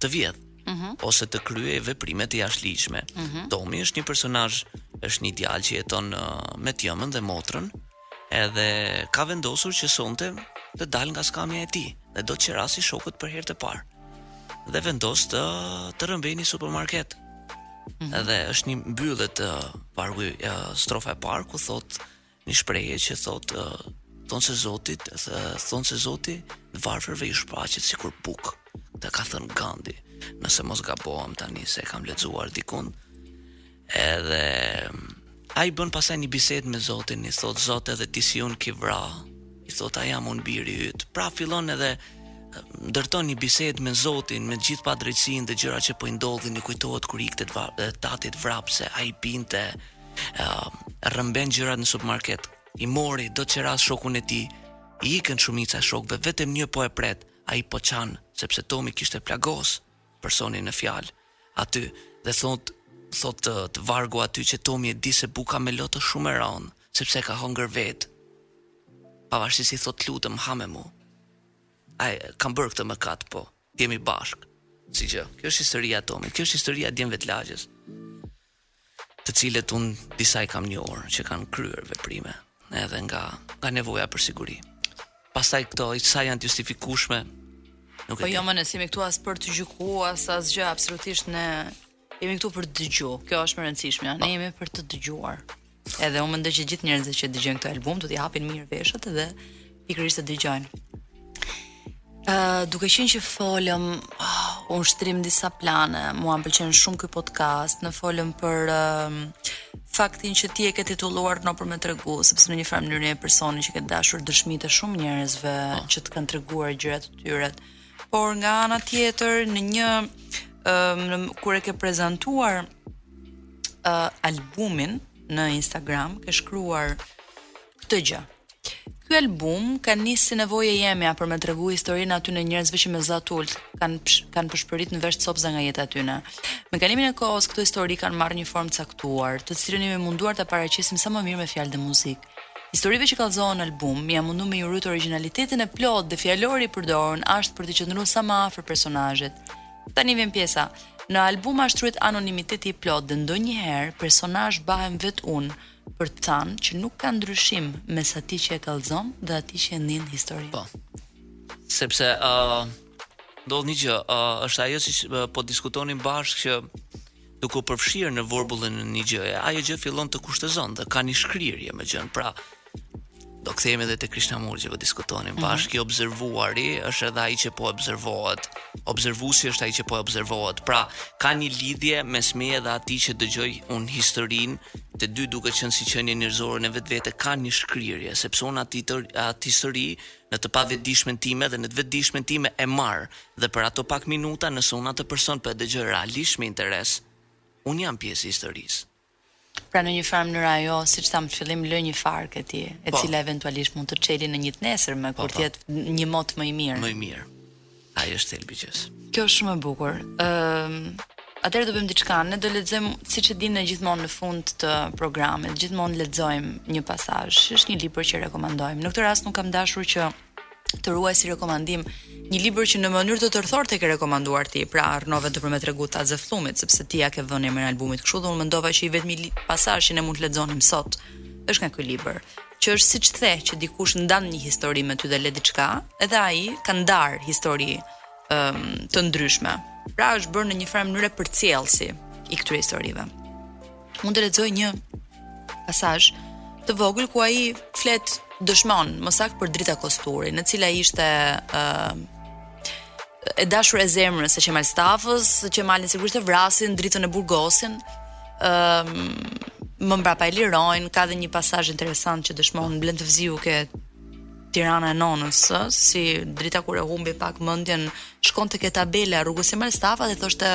të vjedh mm -hmm. ose të kryej veprime të jashtëligjshme. Mm -hmm. Tomi është një personazh, është një djalë që jeton uh, me t'jëmën dhe motrën, edhe ka vendosur që sonte të dalë nga skamja e tij dhe do të qerasi shokët për herë të parë. dhe vendos të të rrëmbejë një supermarket. Mm -hmm. Dhe është një mbyllje te vargu strofa e parë ku thot një shprehje që thot thon se Zoti, thon se Zoti të varfërve iu shfaqet sikur buk. Këtë e ka thënë Gandhi. Nëse mos gabohem tani se e kam lexuar dikun, Edhe ai bën pastaj një bisedë me Zotin, i thot Zot edhe ti si un ki vra. I thot a jam un biri yt. Pra fillon edhe ndërton një bisedë me Zotin, me gjithë padrejtësinë dhe gjërat që po i ndodhin, i kujtohet kur ikte të atit vrap se ai pinte, uh, rrëmben gjërat në supermarket, i mori, do të qeras shokun e tij, i ikën shumica e shokëve, vetëm një po e pret, ai po qan, sepse Tomi kishte plagos, personin në fjalë aty dhe thotë thot te, te vargu aty që Tomi e di se buka me lotë është shumë e rëndë, sepse ka hongër vetë. Pavarësisht i thot të lutem ha me mua. E kam bërë këtë mëkat po. Jemi bashk. Si gjë. Kjo është historia e Tomit. Kjo është historia e djemve të lagjes. të cilët unë disa i kam njohur që kanë kryer veprime edhe nga nga nevoja për siguri. Pastaj këto i sa janë të justifikueshme. Nuk po jo më, ne s'jemi këtu as për të gjykuar as asgjë absolutisht ne jemi këtu për të dëgju. Kjo është më e rëndësishme. Ne jemi për të dëgjuar. Edhe unë mendoj që gjithë njerëzit që dëgjojnë këtë album do t'i hapin mirë veshët dhe pikërisht të dëgjojnë. Ë uh, duke qenë që folëm, oh, unë shtrim disa plane, mua më pëlqen shumë ky podcast, ne folëm për uh, faktin që ti e ke titulluar Rrno për me tregu, sepse në një farë mënyre je personi që ke dashur dëshmitë e shumë njerëzve oh. që të kanë treguar gjërat e tyre. por nga ana tjetër në një ë kur e ke prezantuar ë albumin në Instagram ke shkruar këtë gjë. Ky album ka nisë si nevojë e jemja për me tregu historinë e atyne njerëzve që me za t'ult kanë psh, kanë pëshpërit në vesh copëza nga jeta e tyne. Me kalimin e kohës këto histori kanë marrë një formë të caktuar, të cilën jemi munduar ta paraqesim sa më mirë me fjalë dhe muzikë. Historive që kallëzohen n'album, jam mundu me ju rujt origjinalitetin e plotë dhe fjalori i përdorun asht për t'i qëndru sa më afër personazhit. Tani vjen pjesa, Në album asht rujt anonimiteti i plotë dhe ndonjëherë personazh bahem vetë unë për të thanë që nuk ka ndryshim mes atij që e kallëzon dhe atij që e ndjen historinë. Po. Sepse ë uh, ndodh një gjë, uh, është ajo që uh, po diskutonim bashkë që Duke u përfshirë në vorbullën e një gjëje, ajo gjë fillon të kushtëzon dhe ka një shkrirje me gjën. Pra, do kthehemi edhe te Krishnamurti që po diskutonim. Mm -hmm. Bashkë i observuari është edhe ai që po observohet. Observuesi është ai që po observohet. Pra, ka një lidhje mes meje dhe atij që dëgjoj un historinë, të dy duke qenë si qenie njerëzore në vetvete kanë një shkrirje, sepse un atë atë histori Në të pavetëdijshmen time dhe në të vetëdijshmen time e marr dhe për ato pak minuta nëse unë atë person po e dëgjoj realisht me interes, unë jam pjesë e historisë. Pra në një farë mënyre ajo, siç thamë në fillim, lë një farë ke ti, e cila eventualisht mund të çeli në një të nesërme, kur të jetë një mot më i mirë. Më i mirë. Ai është thelbi i gjës. Kjo është shumë e bukur. Ëm uh, Atëherë do bëjmë diçka, ne do lexojmë siç e dimë ne gjithmonë në fund të programit, gjithmonë lexojmë një pasazh. Është një libër që rekomandojmë. Në këtë rast unë kam dashur që të ruaj si rekomandim një libër që në mënyrë të tërthortë e ke rekomanduar ti, pra Rrno vetëm për me tregue të At Zef Pllumit, sepse ti ja ke vënë emrin albumit kështu dhe unë mendova që i vetmi pasazh që ne mund të lexonim sot është nga ky libër. që është siç the që dikush ndan një histori me ty dhe lë diçka, edhe ai ka ndar histori ëm um, të ndryshme. Pra është bërë në një farë mënyre përcjellësi i këtyre historive. Mund të lexoj një pasazh të vogël ku ai flet dëshmon më saktë për Drita Kosturin, e cila ishte ë uh, e dashur e zemrës e Qemal Stafës, Qemalin sigurisht e vrasin, Dritën e burgosin. Ëm um, më mbrapa e lirojnë, ka dhe një pasazh interesant që dëshmon Blendi Fevziu ke Tirana e nonës, si Drita kur e humbi pak mendjen, shkonte ke tabela e rrugës Qemal Stafa dhe thoshte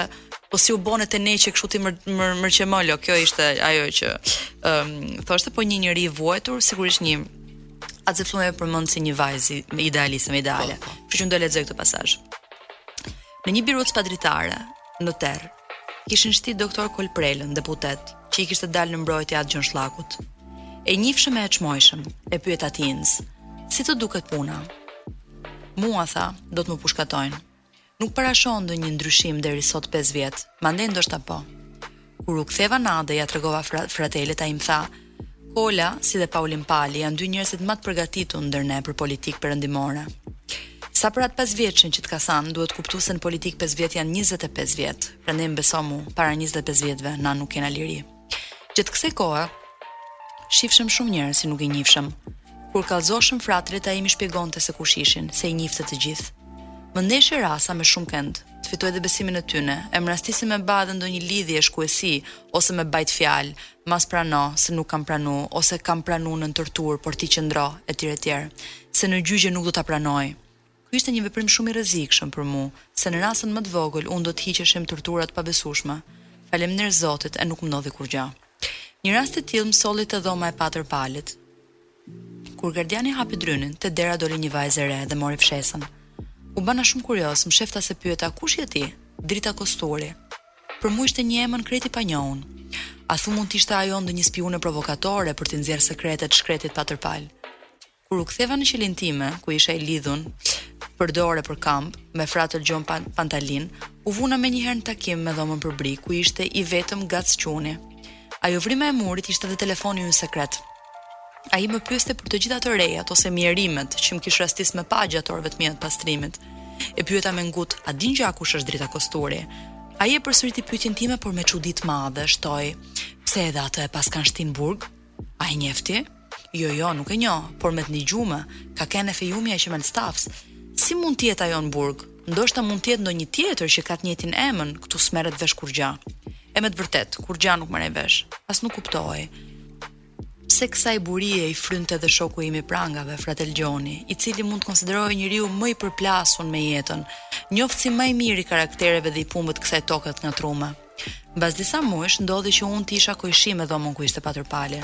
po si u bone teneqe kështu ti mër Qemalo, kjo ishte ajo që ëm um, thoshte po një njeri i vuajtur, sigurisht një At Zef Pllumi e përmend si një vajzë idealiste me ideale. Po, po. Kështu që unë do lexoj këtë pasazh. Në një birucë pa dritare në terr, kishin shti doktor Kol Prelën, deputet, që i kishte dalë në mbrojtje At Gjon Shllakut. E njifshëm e e çmojshëm, e pyeta tinëz, si të duket puna? Mua, tha, do të më pushkatojnë. Nuk parashoh ndonjë ndryshim deri sot pesë vjet, mandej ndoshta po. Kur u ktheva nadje ia tregova fratelit, ai më tha, Kola, si dhe Paulin Pali, janë dy njerëzit ma të përgatitu ndër ne për politikë perëndimore. Sa për atë pesëvjetshin që të ka thanë, duhet kuptu se në politikë pesë vjet janë njëzet e pesë vjet, prandej më beso mu, para njëzet e pesë vjetëve na nuk kena liri. Gjatë kësaj kohe, shifshëm shumë njerëz qi nuk i njifshëm. Kur kallëzoshëm fratelit, ai m'i shpjegonte se kush ishin, se i njifte të gjithë. Më ndeshi rasa me shumë kënd, të fitoj dhe besimin e tyne, e më rastisi me ba dhe ndonjë lidhje, shkuesi, ose me bajt fjalë, mos prano, se nuk kam pranu, ose kam pranu nën torturë, por ti qëndro, etj etj. Se në gjygje nuk do ta pranoj. Ky ishte një veprim shumë i rrezikshëm për mu, se në rasën më të vogël unë do të hiqeshim tortura të pabesueshme. Faleminderit Zotit e nuk më ndodhi kurrgja. Një rast i tillë më solli te dhoma e Patër Palit. Kur gardiani hapi drynin, te dera doli një vajzë e re dhe mori fshesën. U bana shumë kurioz, msheftas e pyeta kush je ti? Drita Kosturi. Për mu ishte një emën krejt i panjohun. A thu mund të ishte ajo ndonjë spiune provokatore për t'i nxjerrë sekretet të shkretit Patër Pal? Kur u ktheva në qelinë time, ku isha i lidhun për dore e për kambë, me fratel Gjon Pan Pantalinë, u vuna menjëherë në takim me dhomën përbri, ku ishte i vetëm Gac Çuni. Ajo vrima e murit ishte dhe telefoni ynë sekret. Ai më pyeste për të gjitha të rejat ose mjerimet që më kish rastis me pa gjatë orëve të mia të pastrimit. E pyeta me ngut, a din gja kush është Drita Kosturi? Ai e përsëriti pyetjen time por me çudi të madhe, shtoi, Pse edhe atë e paskan shti n'burg? A e njef ti? Jo, jo, nuk e njoh, por me të ndigjume, ka kenë e fejumja e Qemal Stafës. Si mund të jetë ajo në burg? Ndoshta mund të jetë ndonjë tjetër që ka të njëjtin emën, këtu s'merret vesh kurrgja. E me të vërtetë, kurrgja nuk merrej vesh. As nuk kuptohej pse. Kësaj burie i frynte dhe shoku im i prangave, fratel Gjoni, i cili mund të konsiderohej njeriu ma i përplasun me jetën, njoftësi ma i mirë i karaktereve dhe i punëve të kësaj toke të ngatrume. Mbas disa muajsh ndodhi që unë të isha kojshim me dhomën ku ishte Patër Pali.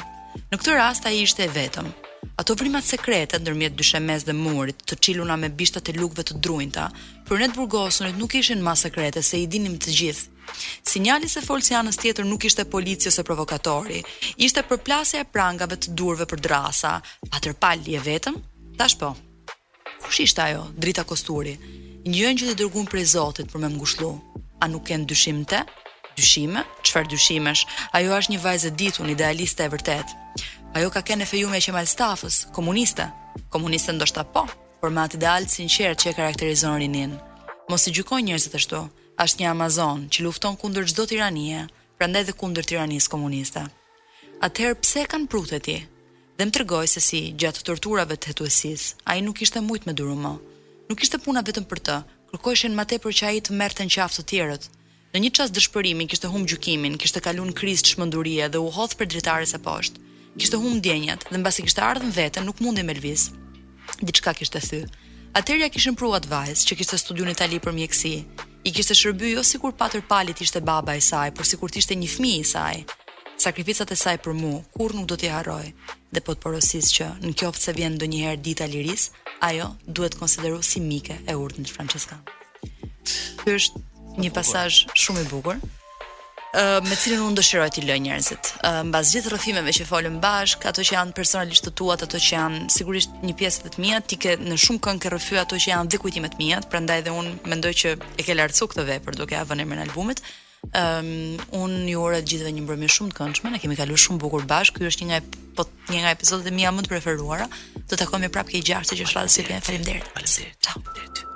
Në këtë rast ai ishte i vetëm. Ato vrimat sekrete ndërmjet dyshemes dhe murit, të çiluna me bishtat e lugëve të drunjta, për ne të burgosunit nuk ishin ma sekrete se i dinim të gjithë. Sinjali se folësi i anës tjetër nuk ishte polici ose provokatori, ishte përplasja e prangave të durëve për drasa. Patër Pal, je vetëm? Tash po. Kush ishte ajo, Drita Kosturi? Një engjëll i dërgum prej Zotit për me më ngushëllu. A nuk ke ndoj dyshim te? Dyshime? Çfarë dyshimesh? Ajo është një vajzë e ditun, idealiste e vërtetë. Ajo ka kenë e fejumja e Qemal Stafës, komuniste. Komuniste ndoshta po, por me atë ideal të sinqertë që e karakterizon rininë. Mos i gjyko njerëzit ashtu. Është një amazonë që lufton kundër çdo tiranie, prandaj dhe kundër tiranisë komuniste. Atëherë pse e kanë pru te ti? Dhe më tregoi se si, gjatë torturave të hetuesisë, ai nuk kishte mujt me duru më. Nuk ishte puna vetëm për të, kërkoheshin ma tepër që ai të merrte në qafë të tjerët. Në një çast dëshpërimi kishte humb gjykimin, kishte kalu në krizë çmendurie dhe u hodh prej dritares e poshtë. Kishte humb ndjenjat, dhe mbasi kishte ardhë në vete, nuk mundi me lviz. Diçka kishte thy. Atëherë ia kishin pru atë vajzë, që kishte studiu n'Itali për mjekësi. I kishte shërby jo sikur Patër Pali të ishte baba i saj, por sikur të ishte një fëmijë i saj. Sakrificat e saj për mu kurrë nuk do t'i harroj, dhe po të porosis që, në kjoftë se vjen ndonjëherë dita e lirisë, ajo duhet konsideru si mike e urdhnit françeskan. Ky është një pasazh shumë i bukur. me cilën unë dëshiroj t'i lë njerëzit. Mbas gjithë rrëfimeve që folëm bashkë, ato që janë personalisht të tuat, ato që janë sigurisht një pjesë të të mia, ti ke në shumë këngë ke rrëfy ato që janë dhe kujtimet e mia, prandaj edhe unë mendoj që e ke lartësu këtë vepër duke ia vënë emrin albumit. Um, unë ju uroj të gjithëve një mbrëmje shumë të këndshme, ne kemi kaluar shumë bukur bashkë. Ky është një nga po një nga episodet e mia më të preferuara. Do të takohemi prapë ke gjarë që është radhë si Faleminderit. Faleminderit. Ciao.